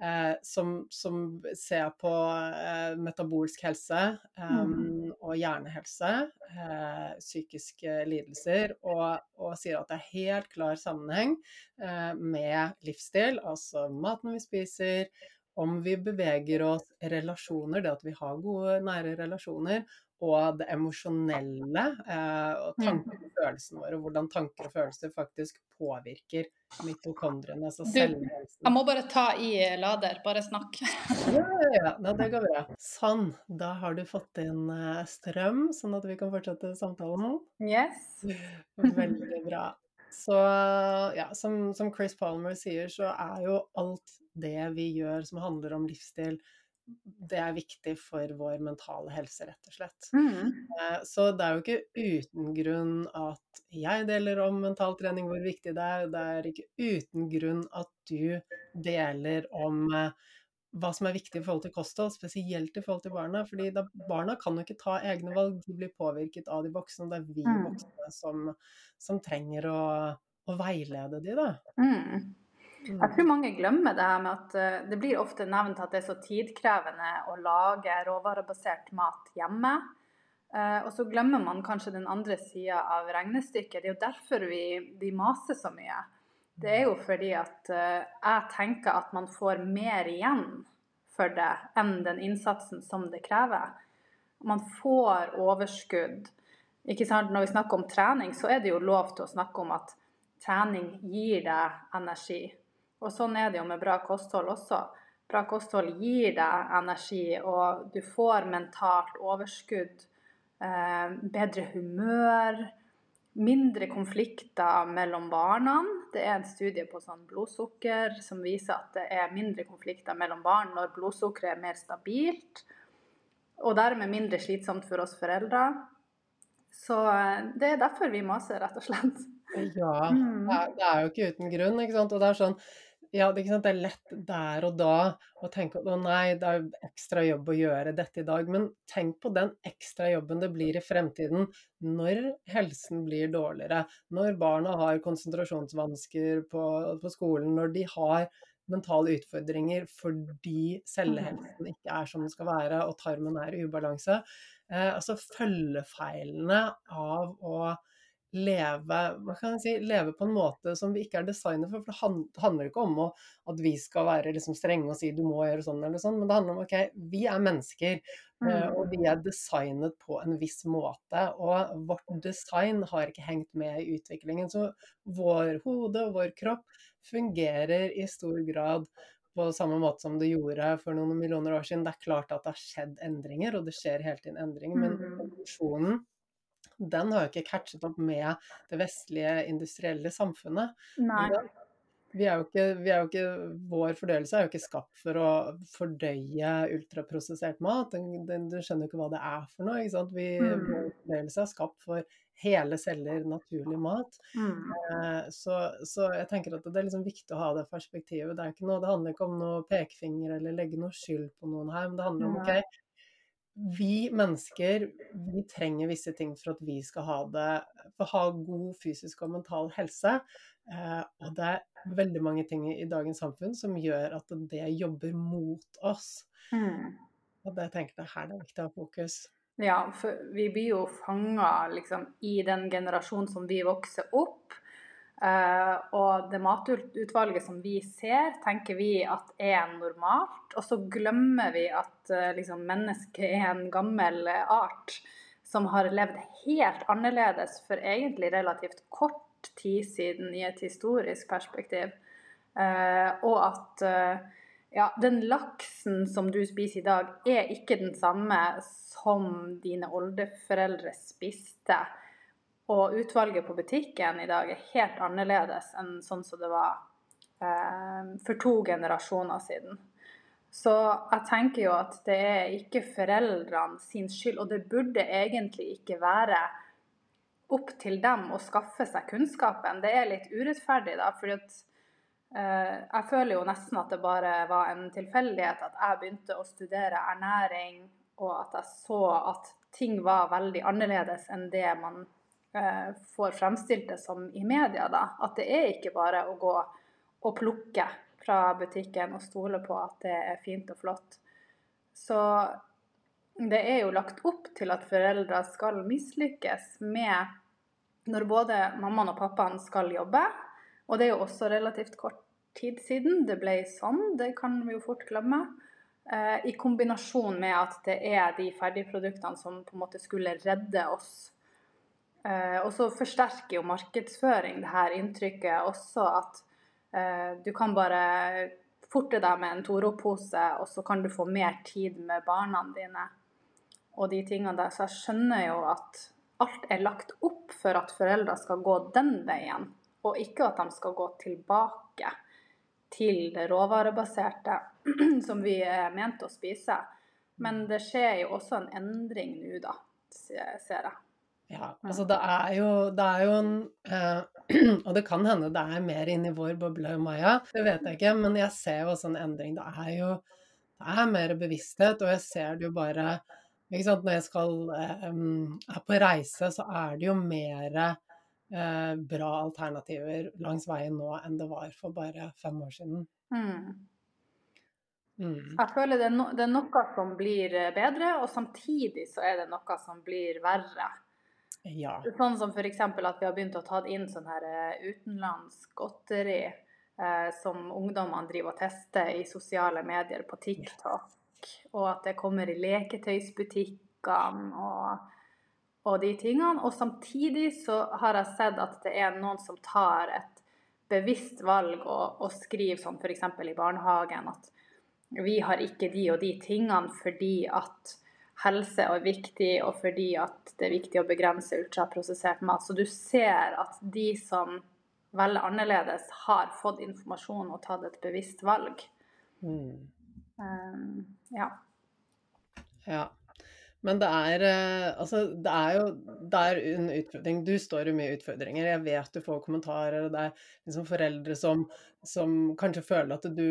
eh, som, som, ser på eh, metabolsk helse mm. og hjernehelse, eh, psykiske lidelser, og, og, sier at det er helt klar sammenheng eh, med livsstil, altså maten vi spiser, om vi beveger oss, relasjoner, det at vi har gode, nære relasjoner, og det emosjonelle eh, og mm. tanker og følelsene våre, hvordan tanker og følelser faktisk påvirker mitokondriene, altså cellehelsen. Jeg må bare ta i lader, bare snakk. ja, ja, ja, det går bra. Sånn, da har du fått inn eh, strøm, sånn at vi kan fortsette samtalen. Yes. Veldig bra. Så ja, som, som Chris Palmer sier, så er jo alt det vi gjør som handler om livsstil, det er viktig for vår mentale helse, rett og slett. Mm. Eh, så det er jo ikke uten grunn at jeg deler om mental trening, hvor viktig det er. Det er ikke uten grunn at du deler om eh, hva som er viktig i forhold til kosthold, spesielt i forhold til barna. fordi da, barna kan jo ikke ta egne valg, de blir påvirket av de voksne. Det er vi mm. voksne som, som trenger å, å, veilede de, da. Mm. Jeg mm. tror mange glemmer det her med at eh, det blir ofte nevnt at det er så tidkrevende å lage råvarebasert mat hjemme. Eh, og så glemmer man kanskje den andre sida av regnestykket. Det er jo derfor vi, vi, maser så mye. Det er jo fordi at eh, jeg tenker at man får mer igjen for det enn den innsatsen som det krever. Man får overskudd. Ikke sant? Når vi snakker om trening, så er det jo lov til å snakke om at trening gir deg energi. Og sånn er det jo med bra kosthold også. Bra kosthold gir deg energi, og du får mentalt overskudd, eh, bedre humør, mindre konflikter mellom barna. Det er en studie på sånn blodsukker som viser at det er mindre konflikter mellom barn når blodsukkeret er mer stabilt, og dermed mindre slitsomt for oss foreldre. Så eh, det er derfor vi maser, rett og slett. Ja, mm. det er, det er jo ikke uten grunn. ikke sant? Og det er sånn ja, det, er lett der og da å tenke at å nei, det er ekstra jobb å gjøre dette i dag. Men tenk på den ekstra jobben det blir i fremtiden når helsen blir dårligere. Når barna har konsentrasjonsvansker på, på skolen, når de har mentale utfordringer fordi cellehelsen ikke er som den skal være og tarmen er i ubalanse. Eh, altså følgefeilene av å leve, hva kan jeg si, leve på en måte som vi ikke er designet for. For det handler ikke om at vi skal være liksom strenge og si du må gjøre sånn eller sånn, men det handler om ok, vi er mennesker. Eh, mm. Og vi er designet på en viss måte. Og vårt design har ikke hengt med i utviklingen. Så vår hode og vår kropp fungerer i stor grad på samme måte som det gjorde for noen millioner år siden. Det er klart at det har skjedd endringer, og det skjer hele tiden endringer, men mm. evolusjonen den har jo ikke catchet opp med det vestlige industrielle samfunnet. Nei. Vi er, ikke, vi er, jo ikke, Vår fordøyelse er jo ikke skapt for å fordøye ultraprosessert mat. Den, den, du skjønner jo ikke hva det er for noe. ikke sant? Vi, mm. Vår fordøyelse er skapt for hele celler, naturlig mat. Mm. Eh, så, så, jeg tenker at det er liksom viktig å ha det perspektivet. Det, noe, det handler ikke om noe pekefinger eller legge noe skyld på noen her, men det handler om ok, vi mennesker vi trenger visse ting for at vi skal ha det for å ha god fysisk og mental helse. Eh, og det er veldig mange ting i dagens samfunn som gjør at det jobber mot oss. Mm. Og det tenker jeg her det er viktig å ha fokus. Ja, for vi blir jo fanga liksom, i den generasjonen som vi vokser opp. Uh, og det matutvalget som vi ser, tenker vi at er normalt. Og så glemmer vi at uh, liksom, mennesket er en gammel art som har levd helt annerledes for egentlig relativt kort tid siden i et historisk perspektiv. og at ja, den laksen som du spiser i dag, er ikke den samme som dine oldeforeldre spiste. Og utvalget på butikken i dag er helt annerledes enn sånn som det var eh, for to generasjoner siden. Så jeg tenker jo at det er ikke foreldrene sin skyld, og det burde egentlig ikke være opp til dem å skaffe seg kunnskapen. Det er litt urettferdig, da. at eh, jeg føler jo nesten at det bare var en tilfeldighet at jeg begynte å studere ernæring, og at jeg så at ting var veldig annerledes enn det man får fremstilt det som i media. da. At det er ikke bare å gå og plukke fra butikken og stole på at det er fint og flott. Så det er jo lagt opp til at foreldre skal mislykkes med når både mammaen og pappaen skal jobbe. Og det er jo også relativt kort tid siden det ble sånn, det kan vi jo fort glemme. Eh, I kombinasjon med at det er de ferdigproduktene som på en måte skulle redde oss. Eh, og så forsterker jo markedsføring det her inntrykket også at eh, du kan bare forte deg med en Toro-pose, og så kan du få mer tid med barna dine og de tingene der. Så jeg skjønner jo at alt er lagt opp for at foreldre skal gå den veien, og ikke at de skal gå tilbake til det råvarebaserte som vi er ment å spise. Men det skjer jo også en endring nå, da, ser jeg. Ja, altså det er jo, det er jo en eh, Og det kan hende det er mer inni vår boble, Maja, det vet jeg ikke, men jeg ser jo også en endring. Det er jo det er mer bevissthet, og jeg ser det jo bare når jeg skal, eh, er på reise, så er det jo mer eh, bra alternativer langs veien nå enn det var for bare fem år siden. Mm. Mm. Jeg føler det er, no, det er, noe som blir eh, bedre, og samtidig så er det noe som blir verre. Ja. Sånn som f.eks. at vi har begynt å ta inn sånn her eh, utenlandsk godteri eh, som ungdommene driver og tester i sosiale medier på TikTok og at det kommer i leketøysbutikkene og, og, de tingene. Og samtidig så har jeg sett at det er noen som tar et bevisst valg og skriver sånn f.eks. i barnehagen at vi har ikke de og de tingene fordi at helse er viktig, og fordi at det er viktig å begrense ultraprosessert mat. Så du ser at de som velger annerledes, har fått informasjon og tatt et bevisst valg. Mm. Um, ja. ja. Men det er, eh, altså, det er jo det er en utfordring. Du står jo mye utfordringer. Jeg vet du får kommentarer, og det er liksom foreldre som, som, kanskje føler at du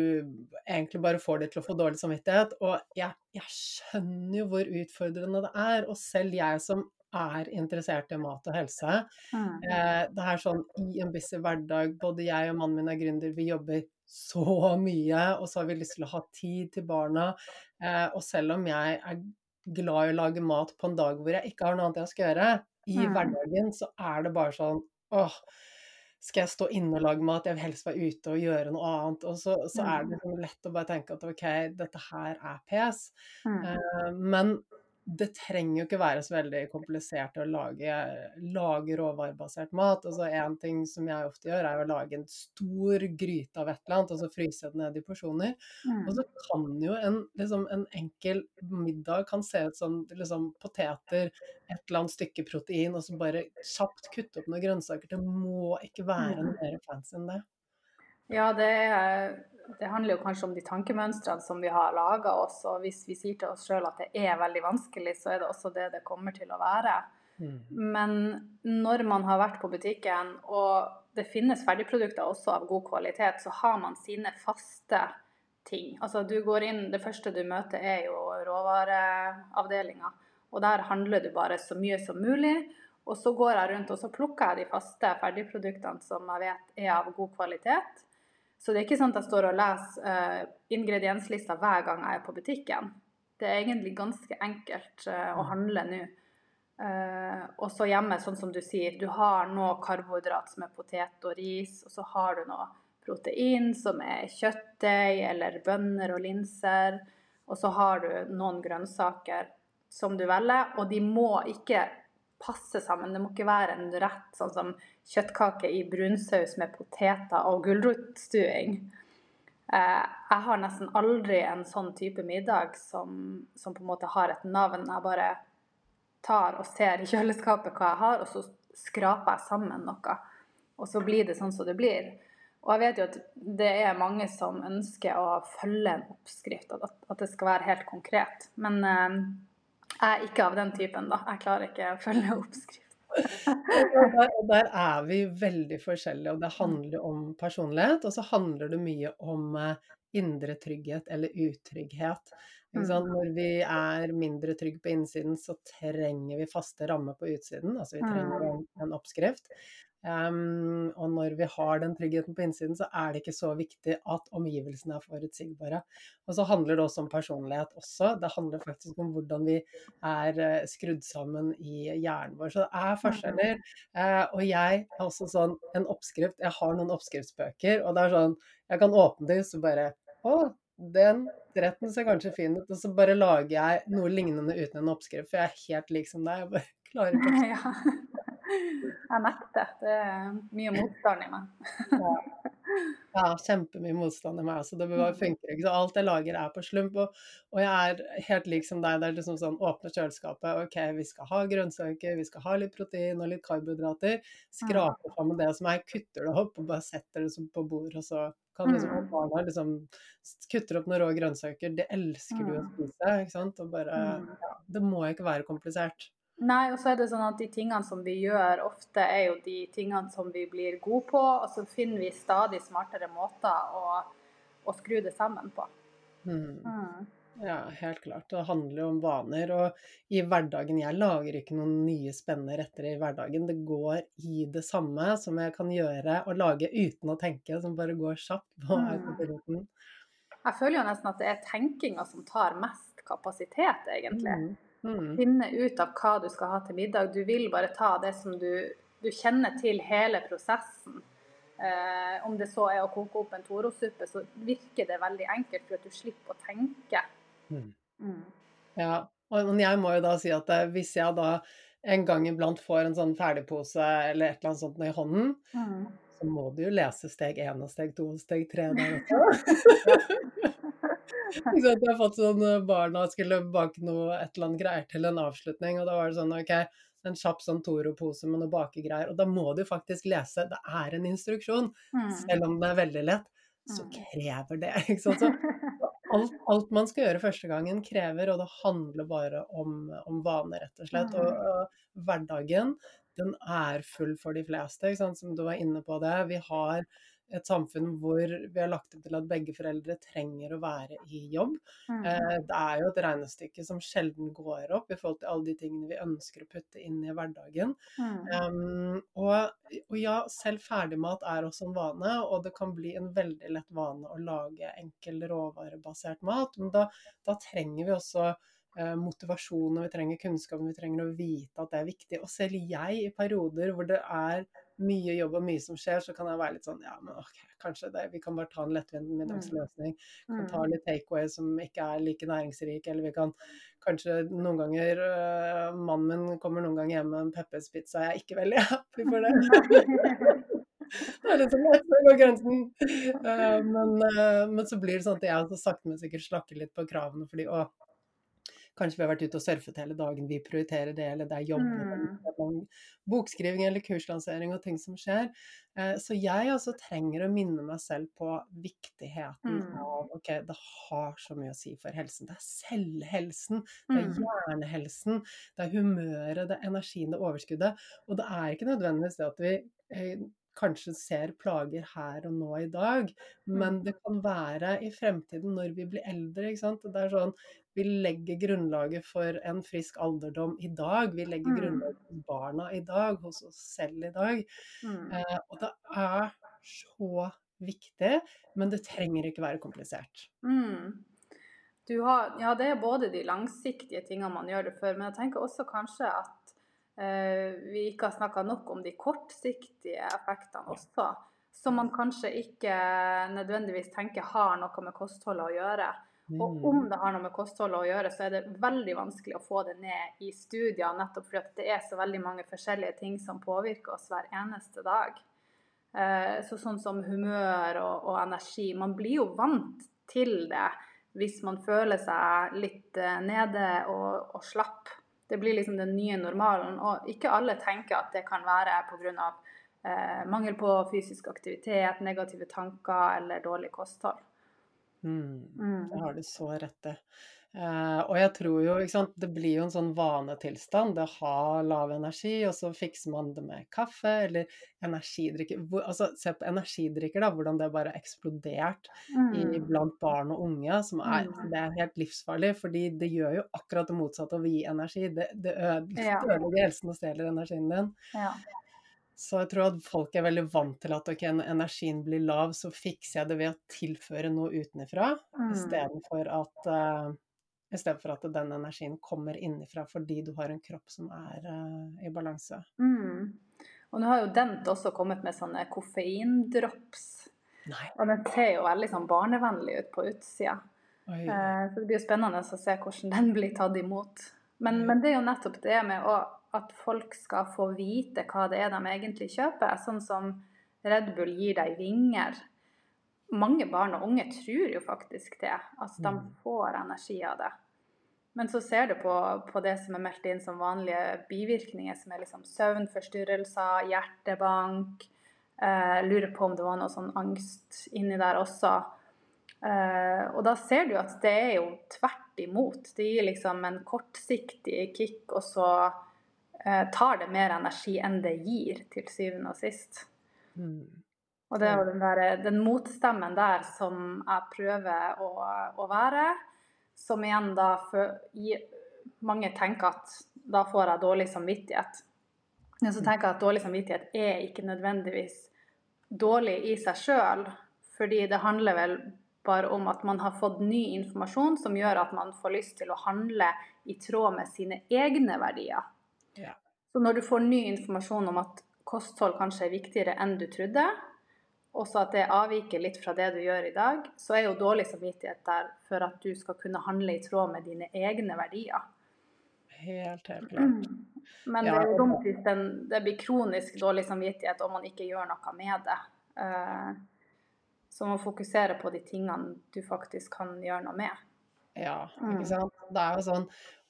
egentlig bare får dem til å få dårlig samvittighet. Og jeg, jeg, skjønner jo hvor utfordrende det er. Og selv jeg som er interessert i mat og helse mm. eh, Det er sånn i en busy hverdag, både jeg og mannen min er gründer, vi jobber så mye, og så har vi lyst til å ha tid til barna. Eh, og selv om jeg er glad i å lage mat på en dag hvor jeg ikke har noe annet jeg skal gjøre, i mm. hverdagen så er det bare sånn åh, skal jeg stå inne og lage mat? Jeg vil helst være ute og gjøre noe annet. Og så, så er det mm. liksom lett å bare tenke at ok, dette her er pes. Mm. Uh, men det trenger jo ikke være så veldig komplisert å lage, lage råvarebasert mat. Altså En ting som jeg ofte gjør, er å lage en stor gryte av et eller annet, og så fryse det ned i porsjoner. Mm. Og så kan jo en, liksom, en, enkel middag kan se ut som liksom, poteter, et eller annet stykke protein, og så bare kjapt kutte opp noen grønnsaker. Det må ikke være noe mer fancy enn det. Ja, det er det handler jo kanskje om de tankemønstrene som vi har laga oss. Og hvis vi sier til oss sjøl at det er veldig vanskelig, så er det også det det kommer til å være. Mm. Men når man har vært på butikken, og det finnes ferdigprodukter også av god kvalitet, så har man sine faste ting. Altså du går inn, Det første du møter, er jo råvareavdelinga. Og der handler du bare så mye som mulig. Og så går jeg rundt og så plukker jeg de faste ferdigproduktene som jeg vet er av god kvalitet. Så det er ikke sånn at jeg står og leser uh, ingredienslista hver gang jeg er på butikken. Det er egentlig ganske enkelt uh, å handle nå. Uh, og så hjemme, sånn som du sier, du har noe karbohydrat som er potet og ris, og så har du noe protein som er kjøttdeig eller bønner og linser, og så har du noen grønnsaker som du velger, og de må ikke passe sammen. Det må ikke være en rett sånn som kjøttkake i brunsaus med poteter og gulrotstuing. Eh, jeg har nesten aldri en sånn type middag som, som, på en måte har et navn. Jeg bare tar og ser i kjøleskapet hva jeg har, og så skraper jeg sammen noe. Og så blir det sånn som det blir. Og jeg vet jo at det er mange som ønsker å følge en oppskrift, at, at det skal være helt konkret. Men eh, jeg er ikke av den typen, da. Jeg klarer ikke å følge oppskrift. der, der er vi veldig forskjellige, og det handler om personlighet. Og så handler det mye om eh, indre trygghet eller utrygghet. Mm. Når vi er mindre trygge på innsiden, så trenger vi faste rammer på utsiden. Altså vi trenger en, en oppskrift. Um, og når vi har den tryggheten på innsiden, så er det ikke så viktig at omgivelsene er forutsigbare. Og så handler det også om personlighet også. Det handler faktisk om hvordan vi er uh, skrudd sammen i hjernen vår. Så det er forskjeller. Uh, og jeg har også sånn en oppskrift Jeg har noen oppskriftsbøker, og det er sånn Jeg kan åpne dem, så bare Å, den retten ser kanskje fin ut. Og så bare lager jeg noe lignende uten en oppskrift, for jeg er helt lik som deg. Jeg bare klarer ikke å Jeg nekter. Det er mye motstand i meg. ja. ja, kjempemye motstand i meg. også. det bare mm. funker ikke. Så alt jeg lager, er på slump. Og, og jeg er helt lik som deg. Det er liksom sånn åpne kjøleskapet. OK, vi skal ha grønnsaker, vi skal ha litt protein og litt karbohydrater. Skraper sammen det som er, kutter det opp og bare setter det på bordet, og så kan liksom mm. barna liksom kutter opp noen rå grønnsaker. Det elsker du å mm. spise, ikke sant. Og bare ja, Det må ikke være komplisert. Nei, og så er det sånn at de tingene som vi gjør ofte, er jo de tingene som vi blir gode på, og så finner vi stadig smartere måter å, å skru det sammen på. Mm. Mm. Ja, helt klart. Det handler jo om vaner. Og i hverdagen Jeg lager ikke noen nye spennende retter i hverdagen. Det går i det samme som jeg kan gjøre og lage uten å tenke, som bare går kjapt på mm. Jeg føler jo nesten at det er tenkinga som tar mest kapasitet, egentlig. Mm. Finne ut av hva du skal ha til middag. Du vil bare ta det som du, du kjenner til hele prosessen. Eh, om det så er å koke opp en Toro-suppe, så virker det veldig enkelt for at du slipper å tenke. Mm. Mm. Ja, og jeg må jo da si at eh, hvis jeg da en gang iblant får en sånn ferdigpose eller et eller annet sånt i hånden, mm. Så må du jo lese steg én og steg to og steg tre der også. jeg har fått sånn eh, barna skulle bake noe, et eller annet greier til en avslutning, og da var det sånn OK, en kjapp sånn Toro-pose med noe bakegreier. Og da må du faktisk lese. Det er en instruksjon. Mm. Selv om det er veldig lett, så mm. krever det. Ikke sant? Så alt, alt, man skal gjøre første gangen, krever, og det handler bare om, om vane, rett og slett. Og, mm. og hverdagen, den er full for de fleste, som du var inne på det. Vi har et samfunn hvor vi har lagt opp til at begge foreldre trenger å være i jobb. Mm. Eh, det er jo et regnestykke som sjelden går opp i forhold til alle de tingene vi ønsker å putte inn i hverdagen. Mm. Um, og, og, ja, selv ferdigmat er også en vane, og det kan bli en veldig lett vane å lage enkel råvarebasert mat. Men da, da trenger vi også eh, motivasjon, og vi trenger kunnskap, og vi trenger å vite at det er viktig. Og selv jeg, i perioder hvor det er mye jobb og mye som skjer, så kan jeg være litt sånn Ja, men ok, kanskje det, vi kan bare ta en lettvint middagsløsning. Vi kan ta mm. litt takeaway som ikke er like næringsrik, eller vi kan kanskje noen ganger uh, Mannen min kommer noen ganger hjem med en Peppers pizza, jeg er ikke veldig happy for det. det er litt sånn å gå grensen. Uh, men, uh, men, så blir det sånn at jeg så sakte, men sikkert slakker litt på kravene fordi å Kanskje vi har vært ute og surfet hele dagen, vi prioriterer det, eller det er jobb, mm. bokskriving eller kurslansering og ting som skjer. Eh, så jeg også trenger å minne meg selv på viktigheten mm. av ok, det har så mye å si for helsen. Det er selvhelsen, det er mm. hjernehelsen, det er humøret, det er energien, det er overskuddet. Og det er ikke nødvendigvis det at vi eh, kanskje ser plager her og nå i dag, men mm. det kan være i fremtiden når vi blir eldre. Det er sånn, vi legger grunnlaget for en frisk alderdom i dag. Vi legger mm. grunnlaget for barna i dag, hos oss selv i dag. Mm. Eh, og det er så viktig, men det trenger ikke være komplisert. Mm. Har, ja, det er både de langsiktige tingene man gjør det for, men jeg tenker også kanskje at vi ikke har snakka nok om de kortsiktige effektene også. Som man kanskje ikke nødvendigvis tenker har noe med kostholdet å gjøre. Og mm. om det har noe med kostholdet å gjøre, så er det veldig vanskelig å få det ned i studier, nettopp fordi det er så veldig mange forskjellige ting som påvirker oss hver eneste dag. Eh, så sånn som humør og, og, energi. Man blir jo vant til det hvis man føler seg litt eh, nede og, og slapp. Det blir liksom den nye normalen. Og ikke alle tenker at det kan være pga. eh, mangel på fysisk aktivitet, negative tanker eller dårlig kosthold. Mm. Mm. Det har du så rett i. Eh, og jeg tror jo, ikke sant, det blir jo en sånn vanetilstand. Det har lav energi, og så fikser man det med kaffe eller energidrikker. Hvor, altså, se på energidrikker, da, hvordan det bare har eksplodert i, Mm. blant barn og unge. Som er, Mm. det er helt livsfarlig, fordi det gjør jo akkurat det motsatte av å gi energi. Det, det ødelegger Ja. helsen og stjeler energien din. Ja. Så jeg tror at folk er veldig vant til at ok, når energien blir lav, så fikser jeg det ved å tilføre noe utenfra, Mm. istedenfor at, uh, istedenfor at den energien kommer innifra fordi du har en kropp som er uh, i balanse. Mm. Og nå har jo Dent også kommet med sånne koffeindrops. Nei. Og den ser jo veldig sånn barnevennlig ut på utsida. Oi. Eh, Så det blir jo spennende å se hvordan den blir tatt imot. Men, men det er jo nettopp det med å, at folk skal få vite hva det er de egentlig kjøper. Sånn som Red Bull gir deg vinger. Mange barn og unge tror jo faktisk det. Altså de Mm. får energi av det. Men så ser du på, på det som er meldt inn som vanlige bivirkninger, som er liksom søvnforstyrrelser, hjertebank. Eh, lurer på om det var noe sånn angst inni der også. Eh, og da ser du at det er jo tvert imot. Det gir liksom en kortsiktig kick, og så eh, tar det mer energi enn det gir, til syvende og sist. Mm. Og det er jo den, der, den motstemmen der som jeg prøver å, å være, som igjen da Mange tenker at da får jeg dårlig samvittighet. Men så tenker jeg at dårlig samvittighet er ikke nødvendigvis dårlig i seg sjøl, fordi det handler vel bare om at man har fått ny informasjon som gjør at man får lyst til å handle i tråd med sine egne verdier. Ja. Så når du får ny informasjon om at kosthold kanskje er viktigere enn du trodde, også at det avviker litt fra det du gjør i dag, så er jo dårlig samvittighet der for at du skal kunne handle i tråd med dine egne verdier. Helt, helt klart. Men Ja, det er dumt hvis det blir kronisk dårlig samvittighet om man ikke gjør noe med det. Eh, Så man fokuserer på de tingene du faktisk kan gjøre noe med. Ja, Mm. ikke sant. Det er jo sånn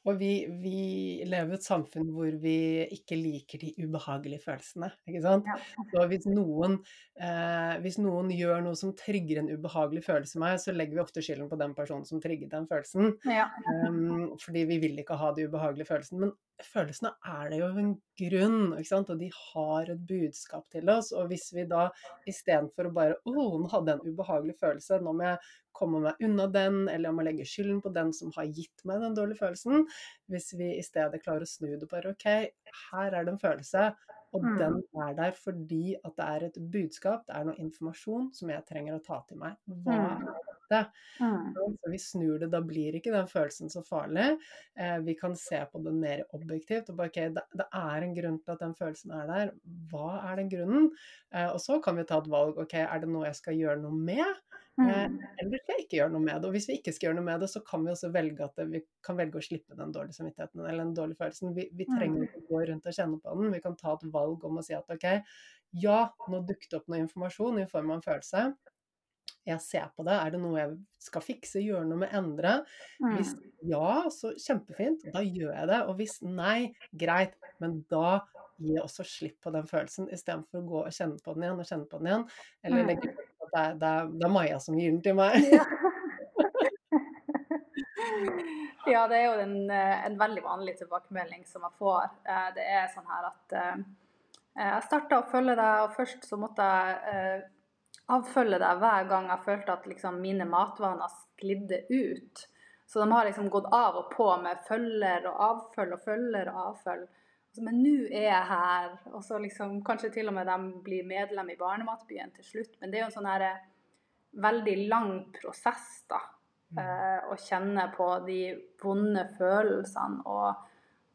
Og vi, vi lever i et samfunn hvor vi ikke liker de ubehagelige følelsene, ikke sant. Ja. Så hvis noen, eh, hvis noen gjør noe som trigger en ubehagelig følelse i meg, så legger vi ofte skylden på den personen som trigget den følelsen. Ja. Um, fordi vi vil ikke ha de ubehagelige følelsene. Men følelsene er det jo en grunn, og de har et budskap til oss. Og hvis vi da istedenfor å bare Å, nå hadde jeg en ubehagelig følelse, nå må jeg komme meg unna den, eller jeg må legge skylden på den som har gitt meg den dårlige følelsen. Hvis vi i stedet klarer å snu det bare OK, her er det en følelse. Og Mm. den er der fordi at det er et budskap, det er noe informasjon som jeg trenger å ta til meg. Hva Mm. Dette? Mm. Så vi snur det, da blir ikke den følelsen så farlig. Eh, vi kan se på den mer objektivt. og bare, ok, det, det er en grunn til at den følelsen er der. Hva er den grunnen? Eh, og så kan vi ta et valg. ok, Er det noe jeg skal gjøre noe med? Eh, Mm. eller skal jeg ikke gjøre noe med det? Og hvis vi ikke skal gjøre noe med det, så kan vi også velge at det, vi kan velge å slippe den dårlige samvittigheten eller den dårlige følelsen. Vi, vi trenger ikke gå rundt og kjenne på den. Vi kan ta et valg om å si at ok, ja, nå dukket det opp noe informasjon i form av en følelse. Jeg ser på det. Er det noe jeg skal fikse, gjøre noe med, endre? Hvis Mm. ja, så kjempefint, da gjør jeg det. Og hvis nei, greit, men da gir jeg også slipp på den følelsen, istedenfor å gå og kjenne på den igjen og kjenne på den igjen. Eller Mm. det det, er, det er Maja som gir den til meg. Ja. ja, det er jo en, en veldig vanlig tilbakemelding som jeg får. Eh, Det er sånn her at eh, jeg starta å følge deg, og først så måtte jeg eh, avfølge deg hver gang jeg følte at liksom mine matvaner sklidde ut. Så de har liksom gått av og på med følger og avfølg og følger og avfølg. Men nå er jeg her. Og så liksom kanskje til og med de blir medlem i Barnematbyen til slutt. Men det er jo en sånn her eh, veldig lang prosess, da. Eh, å kjenne på de vonde følelsene og,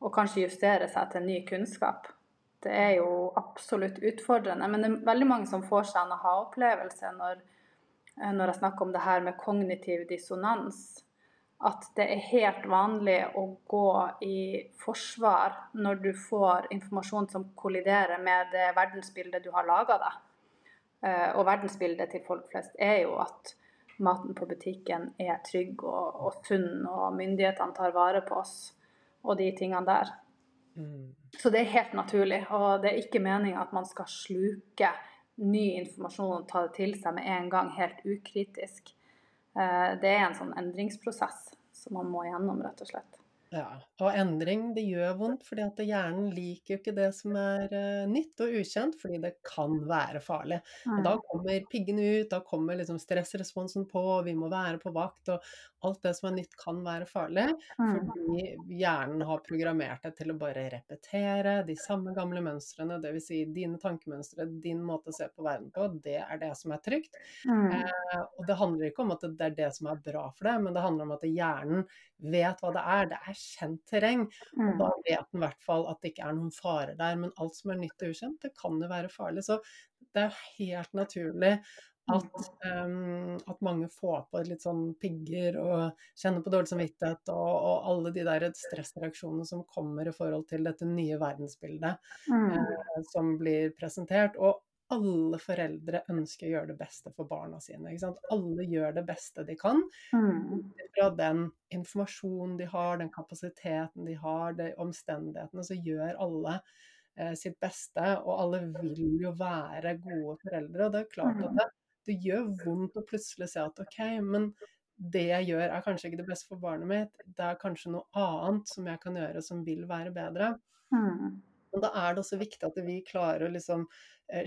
og kanskje justere seg til ny kunnskap. Det er jo absolutt utfordrende. Men det er veldig mange som får seg en aha-opplevelse når, eh, når jeg snakker om det her med kognitiv dissonans. At det er helt vanlig å gå i forsvar når du får informasjon som kolliderer med det verdensbildet du har laga deg. Eh, Og verdensbildet til folk flest er jo at maten på butikken er trygg og, og sunn, og myndighetene tar vare på oss, og de tingene der. Mm. Så det er helt naturlig, og det er ikke meninga at man skal sluke ny informasjon og ta det til seg med en gang, helt ukritisk. Eh, det er en sånn endringsprosess som man må gjennom, rett og slett. Ja, og endring det gjør vondt, fordi at hjernen liker jo ikke det som er uh, nytt og ukjent, fordi det kan være farlig. Og da Mm. kommer piggene ut, da kommer liksom stressresponsen på, vi må være på vakt, og alt det som er nytt kan være farlig, Mm. fordi hjernen har programmert deg til å bare repetere de samme gamle mønstrene, dvs. Si dine tankemønstre, din måte å se på verden på, det er det som er trygt. Mm. Eh, og det handler ikke om at det er det som er bra for deg, men det handler om at hjernen vet hva det er. Det er kjent terreng. Og Mm. da vet en i hvert fall at det ikke er noen farer der. Men alt som er nytt og ukjent, det kan jo være farlig. Så det er helt naturlig at, um, at mange får på litt sånn pigger og kjenner på dårlig samvittighet og, og alle de der stressreaksjonene som kommer i forhold til dette nye verdensbildet Mm. uh, som blir presentert. Og alle foreldre ønsker å gjøre det beste for barna sine. Ikke sant? Alle gjør det beste de kan Mm. fra den informasjonen de har, den kapasiteten de har, de omstendighetene, så gjør alle eh, sitt beste. Og alle vil jo være gode foreldre. Og det er klart at det, det gjør vondt å plutselig se at OK, men det jeg gjør er kanskje ikke det beste for barnet mitt. Det er kanskje noe annet som jeg kan gjøre som vil være bedre. Mm. Men da er det også viktig at vi klarer å liksom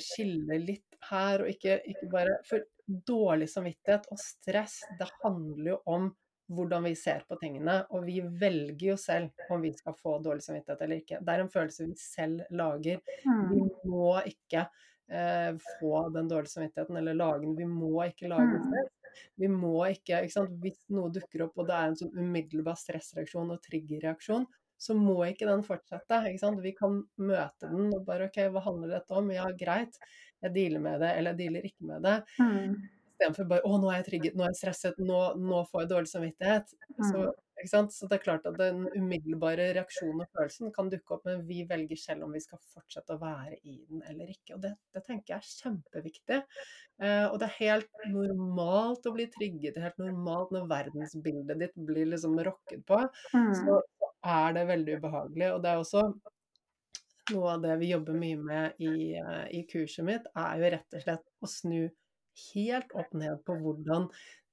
skille litt her, og ikke, ikke bare For dårlig samvittighet og stress, det handler jo om hvordan vi ser på tingene. Og vi velger jo selv om vi skal få dårlig samvittighet eller ikke. Det er en følelse vi selv lager. Vi Mm. må ikke eh, få den dårlige samvittigheten eller lage den. Vi må ikke lage den selv. Vi må ikke, ikke sant? Hvis noe dukker opp og det er en sånn umiddelbar stressreaksjon og triggerreaksjon, så må ikke den fortsette. Ikke sant? Vi kan møte den og bare OK, hva handler dette om? Ja, greit, jeg dealer med det, eller jeg dealer ikke med det. Mm. Istedenfor bare å, nå er jeg trygget, nå er jeg stresset, nå, nå får jeg dårlig samvittighet. Så, Mm. sant? så det er klart at den umiddelbare reaksjonen og følelsen kan dukke opp, men vi velger selv om vi skal fortsette å være i den eller ikke. Og det, det tenker jeg er kjempeviktig. Eh, og det er helt normalt å bli trygget, det er helt normalt når verdensbildet ditt blir liksom rokket på, Mm. så er det veldig ubehagelig. Og det er også noe av det vi jobber mye med i, eh, i kurset mitt, er jo rett og slett å snu helt opp ned på hvordan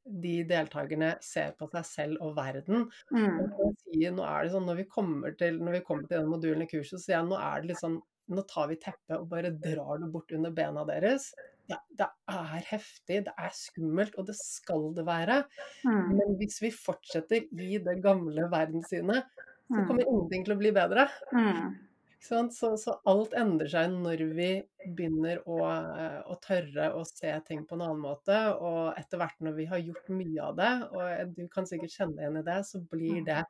de deltakerne ser på seg selv og verden. Mm. Og sier, nå er det sånn, når vi kommer til, når vi kommer til den modulen i kurset, så sier jeg nå er det litt sånn Nå tar vi teppet og bare drar det bort under bena deres. Det, det er heftig, det er skummelt, og det skal det være. Mm. Men hvis vi fortsetter i det gamle verdenssynet, så Mm. kommer ingenting til å bli bedre. Mm. Så, så alt endrer seg når vi begynner å, å tørre å se ting på en annen måte. Og etter hvert når vi har gjort mye av det, og du kan sikkert kjenne igjen i det, så blir det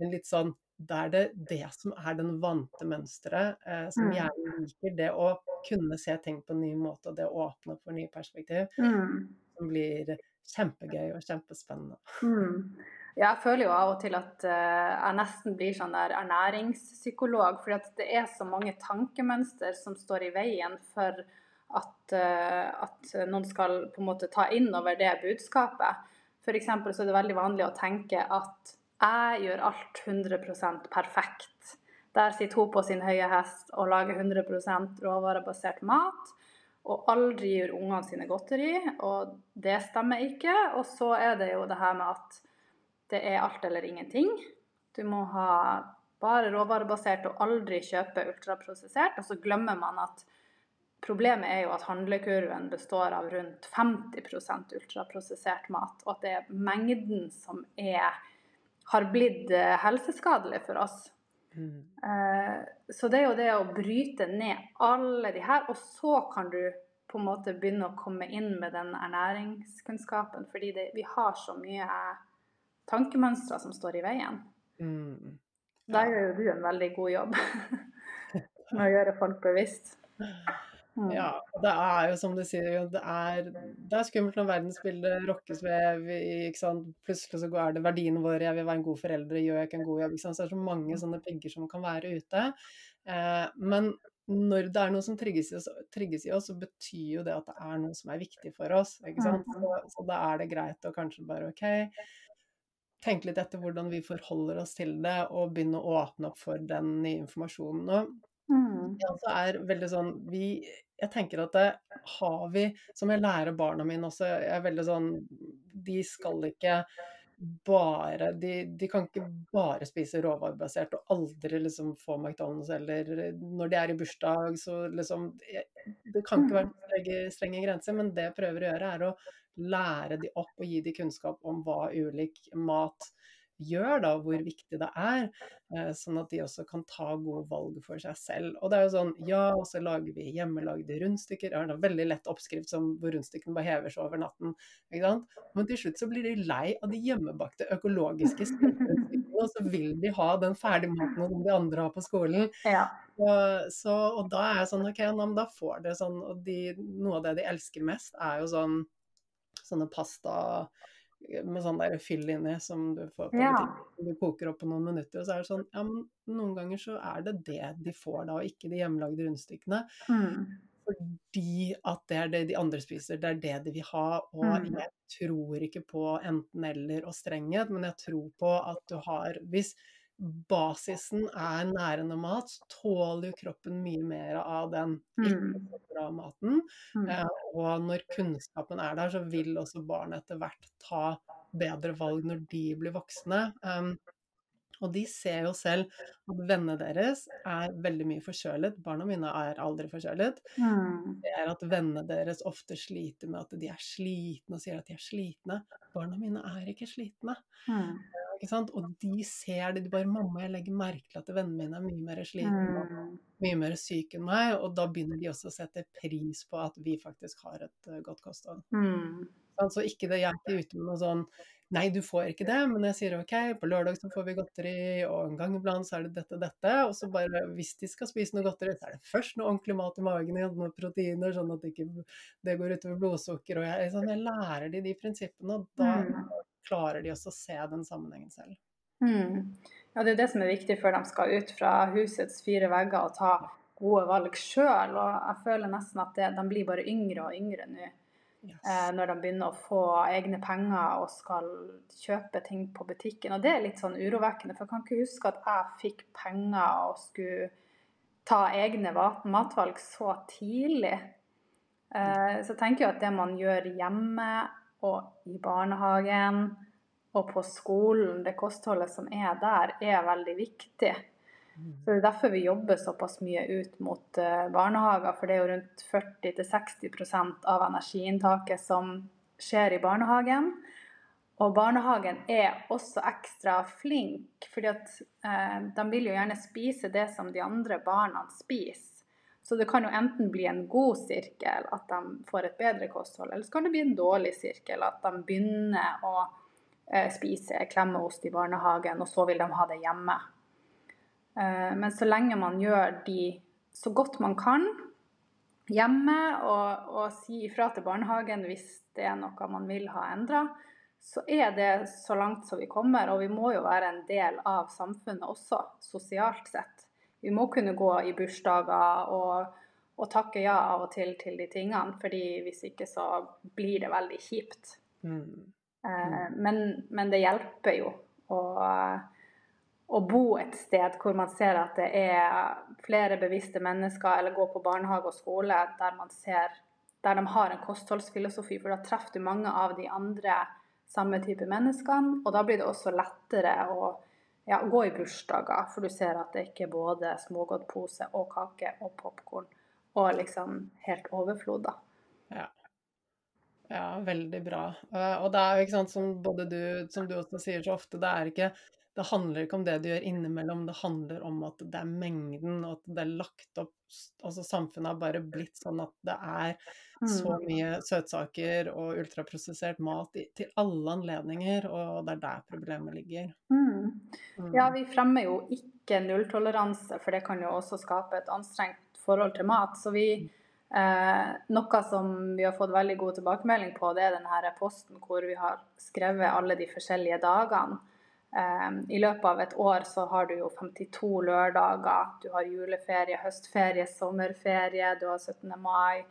en litt sånn Da er det det som er den vante mønsteret, eh, som Mm. hjernen liker. Det å kunne se ting på en ny måte, og det å åpne for nye perspektiv, Mm. som blir kjempegøy og kjempespennende. Mm. Jeg føler jo av og til at eh, jeg nesten blir sånn der ernæringspsykolog, fordi det er så mange tankemønster som står i veien for at, eh, at noen skal på en måte ta inn over det budskapet. F.eks. så er det veldig vanlig å tenke at jeg gjør alt 100% perfekt. Der sitter hun på sin høye hest og lager 100% råvarebasert mat. Og aldri gir ungene sine godteri, og det stemmer ikke. Og så er det jo det her med at det er alt eller ingenting. Du må ha bare råvarebasert og aldri kjøpe ultraprosessert. Og så glemmer man at problemet er jo at handlekurven består av rundt 50% ultraprosessert mat, og at det er mengden som er, har blitt eh, helseskadelig for oss. Mm. Eh, Så det er jo det å bryte ned alle de her, og så kan du på en måte begynne å komme inn med den ernæringskunnskapen, fordi det, vi har så mye tankemønstre som står i veien. Mm. Der gjør jo du en veldig god jobb med å gjøre folk bevisst. Mm. Ja, det er jo som du sier, det er, det er skummelt når verdensbildet rokkes ved. Ikke sant? Plutselig så er det verdiene våre, jeg vil være en god forelder, gjør jeg ikke en god jobb? Ikke sant? Så det er så mange sånne pigger som kan være ute. Eh, men når det er noe som trigges i, oss, trigges i oss, så betyr jo det at det er noe som er viktig for oss. ikke sant? Så, så da er det greit å kanskje bare OK, tenke litt etter hvordan vi forholder oss til det, og begynne å åpne opp for den nye informasjonen. Og Mm. jeg også er veldig sånn vi, Jeg tenker at det har vi Som jeg lærer barna mine også, jeg er veldig sånn De skal ikke bare de, de kan ikke bare spise råvarebasert og aldri liksom få McDonald's eller når de er i bursdag, så liksom Det kan ikke være strenge, strenge grenser, men det jeg prøver å gjøre, er å lære de opp og gi de kunnskap om hva ulik mat gjør, da, hvor viktig det er, eh, sånn at de også kan ta gode valg for seg selv. Og det er jo sånn, ja, og så lager vi hjemmelagde rundstykker. Det er en veldig lett oppskrift som hvor rundstykkene bare hever seg over natten. ikke sant? Men til slutt så blir de lei av de hjemmebakte økologiske rundstykkene, og så vil de ha den ferdigmaten som de andre har på skolen. Ja. Og, så, og da er jeg sånn, ok, da får dere sånn, og de, noe av det de elsker mest, er jo sånn sånne pasta med sånn der fyll inni som du får på Ja. Du koker opp på noen minutter, og så er det sånn Ja, men noen ganger så er det det de får da, og ikke de hjemmelagde rundstykkene. Mm. Fordi at det er det de andre spiser, det er det de vil ha. Og Mm. jeg tror ikke på enten-eller og strenghet, men jeg tror på at du har Hvis basisen er nærende mat, så tåler jo kroppen mye mer av den ikke Mm. bra maten. Mm. Eh, og når kunnskapen er der, så vil også barn etter hvert ta bedre valg når de blir voksne. Um, og de ser jo selv at vennene deres er veldig mye forkjølet. Barna mine er aldri forkjølet. Mm. Det er at vennene deres ofte sliter med at de er slitne og sier at de er slitne. Barna mine er ikke slitne. Mm. Ikke sant? Og de ser det. De bare 'Mamma, jeg legger merke til at vennene mine er mye mer slitne Mm. mye mer syke enn meg'. Og da begynner de også å sette pris på at vi faktisk har et eh, godt kosthold. Mm. Altså ikke det, jeg er ikke ute med noe sånn Nei, du får ikke det, men jeg sier OK, på lørdag så får vi godteri, og en gang iblant så er det dette og dette. Og så bare, hvis de skal spise noe godteri, så er det først noe ordentlig mat i magen noen proteiner, sånn at det ikke det går utover blodsukker. Og jeg, sånn, jeg lærer de de prinsippene, og da Mm. klarer de også å se den sammenhengen selv. Mm. Ja, det er det som er viktig før de skal ut fra husets fire vegger og ta gode valg sjøl. Og jeg føler nesten at det, de blir bare yngre og yngre nå. Yes. Eh, når de begynner å få egne penger og skal kjøpe ting på butikken. Og det er litt sånn urovekkende, for jeg kan ikke huske at jeg fikk penger og skulle ta egne matvalg så tidlig. Eh, så jeg tenker jo at det man gjør hjemme og i barnehagen og på skolen, det kostholdet som er der, er veldig viktig. Så Det er derfor vi jobber såpass mye ut mot eh, barnehager, for det er jo rundt 40-60% av energiinntaket som skjer i barnehagen. Og barnehagen er også ekstra flink, fordi eh, de vil jo gjerne spise det som de andre barna spiser. Så det kan jo enten bli en god sirkel, at de får et bedre kosthold, eller så kan det bli en dårlig sirkel, at de begynner å eh, spise klemmeost i barnehagen, og så vil de ha det hjemme. Eh, Men så lenge man gjør de så godt man kan hjemme, og, og si ifra til barnehagen hvis det er noe man vil ha endra, så er det så langt som vi kommer. Og vi må jo være en del av samfunnet også, sosialt sett. Vi må kunne gå i bursdager og, og takke ja av og til til de tingene, fordi hvis ikke så blir det veldig kjipt. Mm. Mm. men, men det hjelper jo å, å bo et sted hvor man ser at det er flere bevisste mennesker, eller gå på barnehage og skole der man ser der de har en kostholdsfilosofi, for da treffer du mange av de andre samme type menneskene. Og da blir det også lettere å ja, gå i bursdager, for du ser at det ikke er både smågodtpose og kake og popkorn og liksom helt overflod, da. Ja. ja, veldig bra. Eh, Og det er jo ikke sant, som både du, som du også sier så ofte, det er ikke det handler ikke om det du gjør innimellom, det handler om at det er mengden, og at det er lagt opp Altså samfunnet har bare blitt sånn at det er så mye søtsaker og ultraprosessert mat i, til alle anledninger, og det er der problemet ligger. Mm. Mm. Ja, vi fremmer jo ikke nulltoleranse, for det kan jo også skape et anstrengt forhold til mat. Så vi eh, Noe som vi har fått veldig god tilbakemelding på, det er denne posten hvor vi har skrevet alle de forskjellige dagene. Eh, I løpet av et år så har du jo 52 lørdager. Du har juleferie, høstferie, sommerferie, du har 17. mai.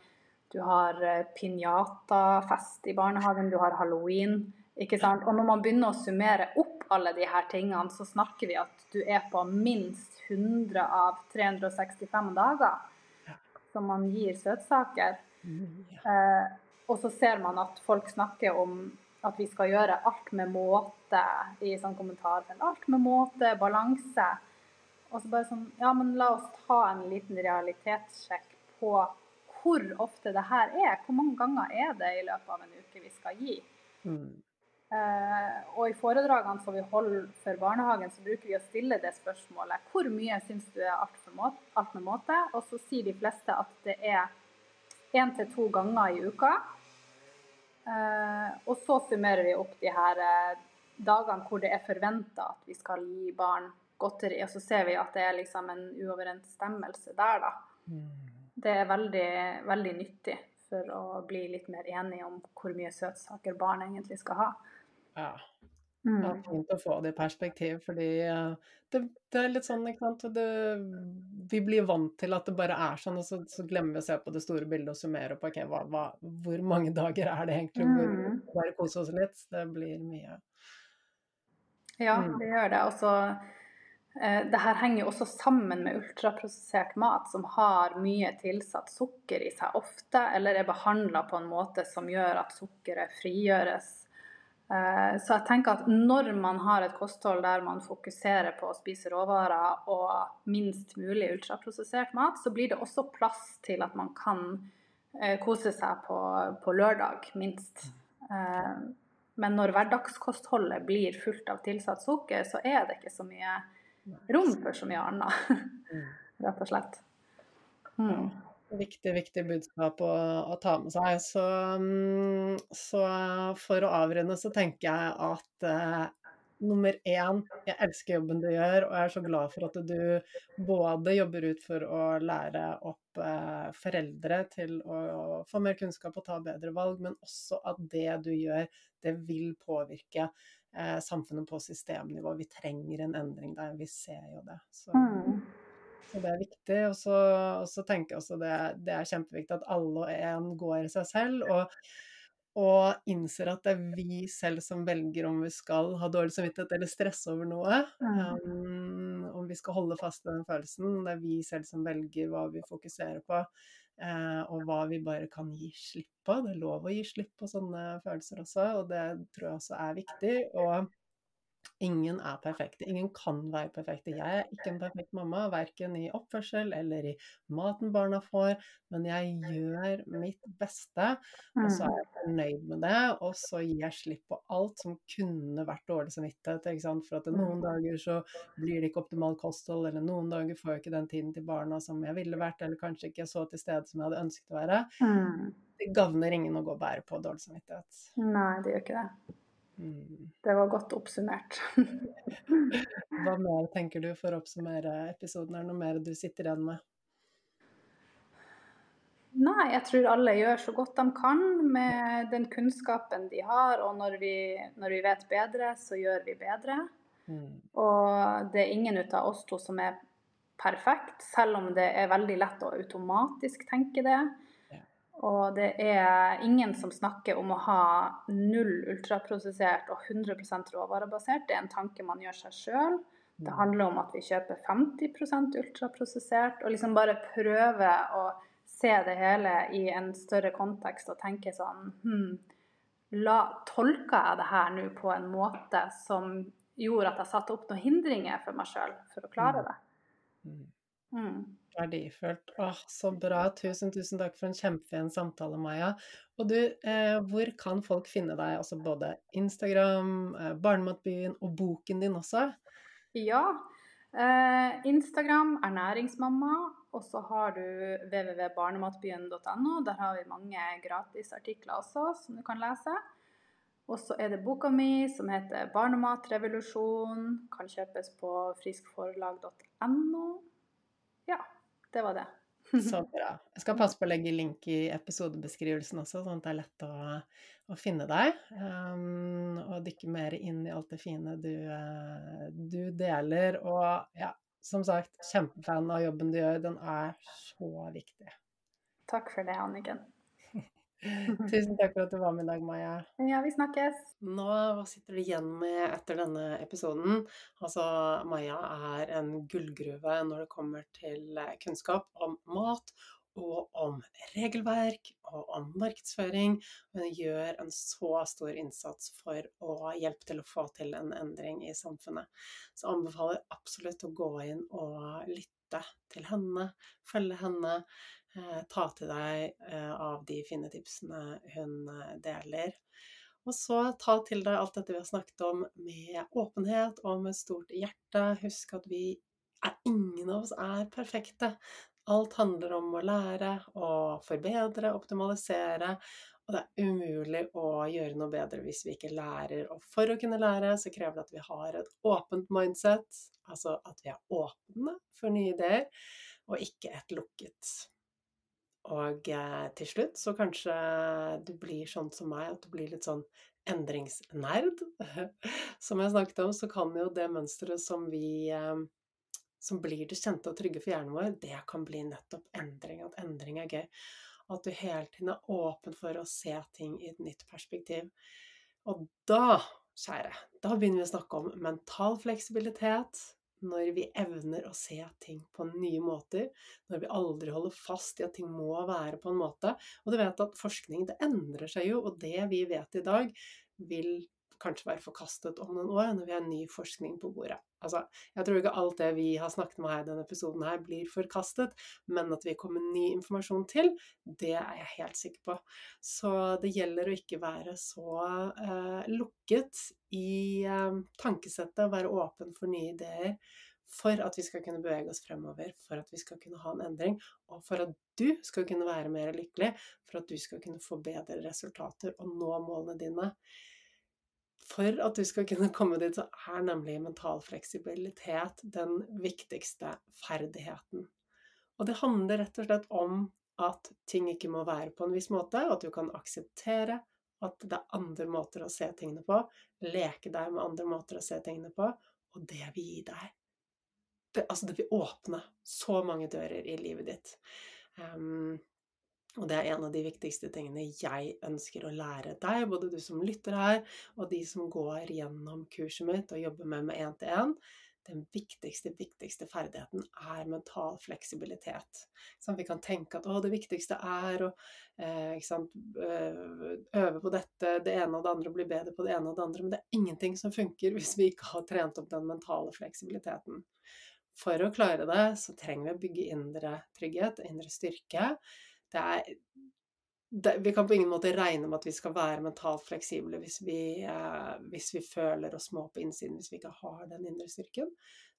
Du har pinjatafest pinjata-fest i barnehagen, du har halloween. Ikke sant? Og når man begynner å summere opp alle de her tingene, så snakker vi at du er på minst 100 av 365 dager som man gir søtsaker. Eh, og så ser man at folk snakker om at vi skal gjøre alt med måte i sånn kommentarfelt. Alt med måte, balanse. Og så bare sånn Ja, men la oss ta en liten realitetssjekk på hvor ofte det her er. Hvor mange ganger er det i løpet av en uke vi skal gi? Mm. Uh, og i foredragene som vi holder for barnehagen, så bruker vi å stille det spørsmålet. Hvor mye syns du er alt, måte, alt med måte? Og så sier de fleste at det er én til to ganger i uka. Eh, og så summerer vi opp de her eh, dagene hvor det er forventa at vi skal gi barn godteri, og så ser vi at det er liksom en uoverensstemmelse der, da. Mm. Det er veldig, veldig nyttig for å bli litt mer enige om hvor mye søtsaker barn egentlig skal ha. Ja. Mm. er fint å få det i perspektiv, fordi eh, det, det er litt sånn, ikke sant det, Vi blir vant til at det bare er sånn, og så, så glemmer vi å se på det store bildet og summere på okay, hva, hva, hvor mange dager er det egentlig, hvor mm. bare kose oss litt. Det blir mye. Ja, mm. det gjør det. Og så eh, det her henger jo også sammen med ultraprosessert mat, som har mye tilsatt sukker i seg ofte, eller er behandla på en måte som gjør at sukkeret frigjøres så jeg tenker at når man har et kosthold der man fokuserer på å spise råvarer og minst mulig ultraprosessert mat, så blir det også plass til at man kan eh, kose seg på, på lørdag, minst. Eh, men når hverdagskostholdet blir fullt av tilsatt sukker, så er det ikke så mye rom for så mye annet, mm. rett og slett. Mm viktig, viktig budskap å, å ta med seg. Så, mm, så, for å avrunde så tenker jeg at eh, nummer én, jeg elsker jobben du gjør, og jeg er så glad for at du både jobber ut for å lære opp eh, foreldre til å, å få mer kunnskap og ta bedre valg, men også at det du gjør, det vil påvirke eh, samfunnet på systemnivå. Vi trenger en endring der, vi ser jo det. Så. Mm. Så det er viktig. Og så, og så tenker jeg også det, det er kjempeviktig at alle og en går i seg selv. og og innser at det er vi selv som velger om vi skal ha dårlig samvittighet eller stresse over noe. Um, om vi skal holde fast ved den følelsen. Det er vi selv som velger hva vi fokuserer på, uh, og hva vi bare kan gi slipp på. Det er lov å gi slipp på sånne følelser også, og det tror jeg også er viktig. Og Ingen er perfekte. Ingen kan være perfekte. Jeg er ikke en perfekt mamma, verken i oppførsel eller i maten barna får, men jeg gjør mitt beste, og så er jeg mm. fornøyd med det. Og så gir jeg slipp på alt som kunne vært dårlig samvittighet. For at noen mm. dager så blir det ikke optimalt kosthold, eller noen dager får jeg ikke den tiden til barna som jeg ville vært, eller kanskje ikke så til stede som jeg hadde ønsket å være. Mm. Det gagner ingen å gå og bære på dårlig samvittighet. Nei, det gjør ikke det. Det var godt oppsummert. Hva mer tenker du for å oppsummere episoden? Er det noe mer du sitter igjen med? Nei, jeg tror alle gjør så godt de kan med den kunnskapen de har. Og når vi, når vi vet bedre, så gjør vi bedre. Mm. Og det er ingen ut av oss to som er perfekt, selv om det er veldig lett å automatisk tenke det. Og det er ingen som snakker om å ha null ultraprosessert og 100% råvarebasert. Det er en tanke man gjør seg sjøl. Det mm. handler om at vi kjøper 50% ultraprosessert, og liksom bare prøve å se det hele i en større kontekst og tenke sånn hm, la, Tolker jeg det her nå på en måte som gjorde at jeg satte opp noen hindringer for meg sjøl for å klare mm. det? Mm. Verdifullt. Åh, så bra. Tusen, tusen takk for en kjempefin samtale, Maja. Og du, eh, hvor kan folk finne deg? Altså både Instagram, eh, Barnematbyen og boken din også? Ja. Eh, Instagram ernæringsmamma, og så har du www.barnematbyen.no. Der har vi mange gratisartikler også som du kan lese. Og så er det boka mi som heter 'Barnematrevolusjon'. Kan kjøpes på friskforlag.no. Ja, det var det. Så bra. Jeg skal passe på å legge link i episodebeskrivelsen også, sånn at det er lett å, å finne deg. Um, og dykke mer inn i alt det fine du, uh, du, deler. Og ja, som sagt, kjempefan av jobben du gjør. Den er så viktig. Takk for det, Anniken. Tusen takk for at du var med i dag, Maja. Ja, vi snakkes. Nå, hva sitter du igjen med etter denne episoden? Altså, Maja er en gullgruve når det kommer til eh, kunnskap om mat og om regelverk og om markedsføring. Hun gjør en så stor innsats for å hjelpe til å få til en endring i samfunnet. Så jeg anbefaler absolutt å gå inn og lytte til henne, følge henne, ta til deg eh, av de fine tipsene hun eh, deler. Og så ta til deg alt dette vi har snakket om med åpenhet og med stort hjerte. Husk at vi er ingen av oss er perfekte. Alt handler om å lære og forbedre, optimalisere. Og det er umulig å gjøre noe bedre hvis vi ikke lærer. Og for å kunne lære, så krever det at vi har et åpent mindset. Altså at vi er åpne for nye ideer, og ikke et lukket. Og eh, til slutt så kanskje du blir sånn som meg, at du blir litt sånn endringsnerd. Som jeg snakket om, så kan jo det mønsteret som vi eh, som blir det kjente og trygge for hjernen vår, det kan bli nettopp endring. At endring er gøy. At du hele tiden er åpen for å se ting i et nytt perspektiv. Og da, kjære, da begynner vi å snakke om mental fleksibilitet, når vi evner å se ting på nye måter, når vi aldri holder fast i at ting må være på en måte. Og du vet at forskning det endrer seg jo, og det vi vet i dag, vil kanskje være forkastet om noen år når vi har ny forskning på bordet. Altså, jeg tror ikke alt det vi har snakket om her i denne episoden her blir forkastet, men at vi kommer ny informasjon til, det er jeg helt sikker på. Så det gjelder å ikke være så eh, lukket i eh, tankesettet være åpen for nye ideer for at vi skal kunne bevege oss fremover, for at vi skal kunne ha en endring, og for at du skal kunne være mer lykkelig, for at du skal kunne få bedre resultater og nå målene dine. For at du skal kunne komme dit, så er nemlig mental fleksibilitet den viktigste ferdigheten. Og det handler rett og slett om at ting ikke må være på en viss måte, at du kan akseptere at det er andre måter å se tingene på, leke deg med andre måter å se tingene på, og det vil gi deg det, Altså, det vil åpne så mange dører i livet ditt. Um, og det er en av de viktigste tingene jeg ønsker å lære deg, både du som lytter her, og de som går gjennom kurset mitt og jobber med med én-til-én. Den viktigste, viktigste ferdigheten er mental fleksibilitet. Sånn, vi kan tenke at det viktigste er å eh, sant, øve på dette, det ene og det andre, bli bedre på det ene og det andre. Men det er ingenting som funker hvis vi ikke har trent opp den mentale fleksibiliteten. For å klare det, så trenger vi å bygge indre trygghet, indre styrke det er det, vi kan på ingen måte regne med at vi skal være mentalt fleksible hvis vi, eh, hvis vi føler oss små på innsiden, hvis vi ikke har den indre styrken.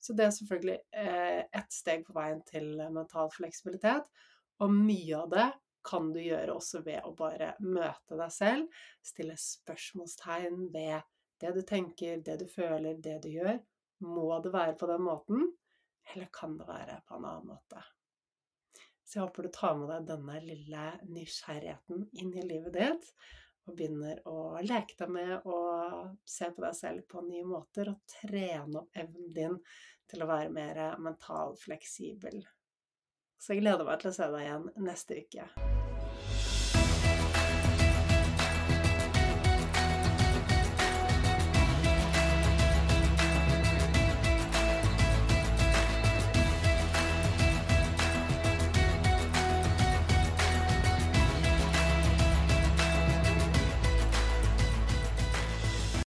Så det er selvfølgelig eh, ett steg på veien til mental fleksibilitet. Og mye av det kan du gjøre også ved å bare møte deg selv, stille spørsmålstegn ved det du tenker, det du føler, det du gjør. Må det være på den måten, eller kan det være på en annen måte? Så jeg håper du tar med deg denne lille nysgjerrigheten inn i livet ditt, og begynner å leke deg med å se på deg selv på nye måter, og trene opp evnen din til å være mer mental fleksibel. Så jeg gleder meg til å se deg igjen neste uke.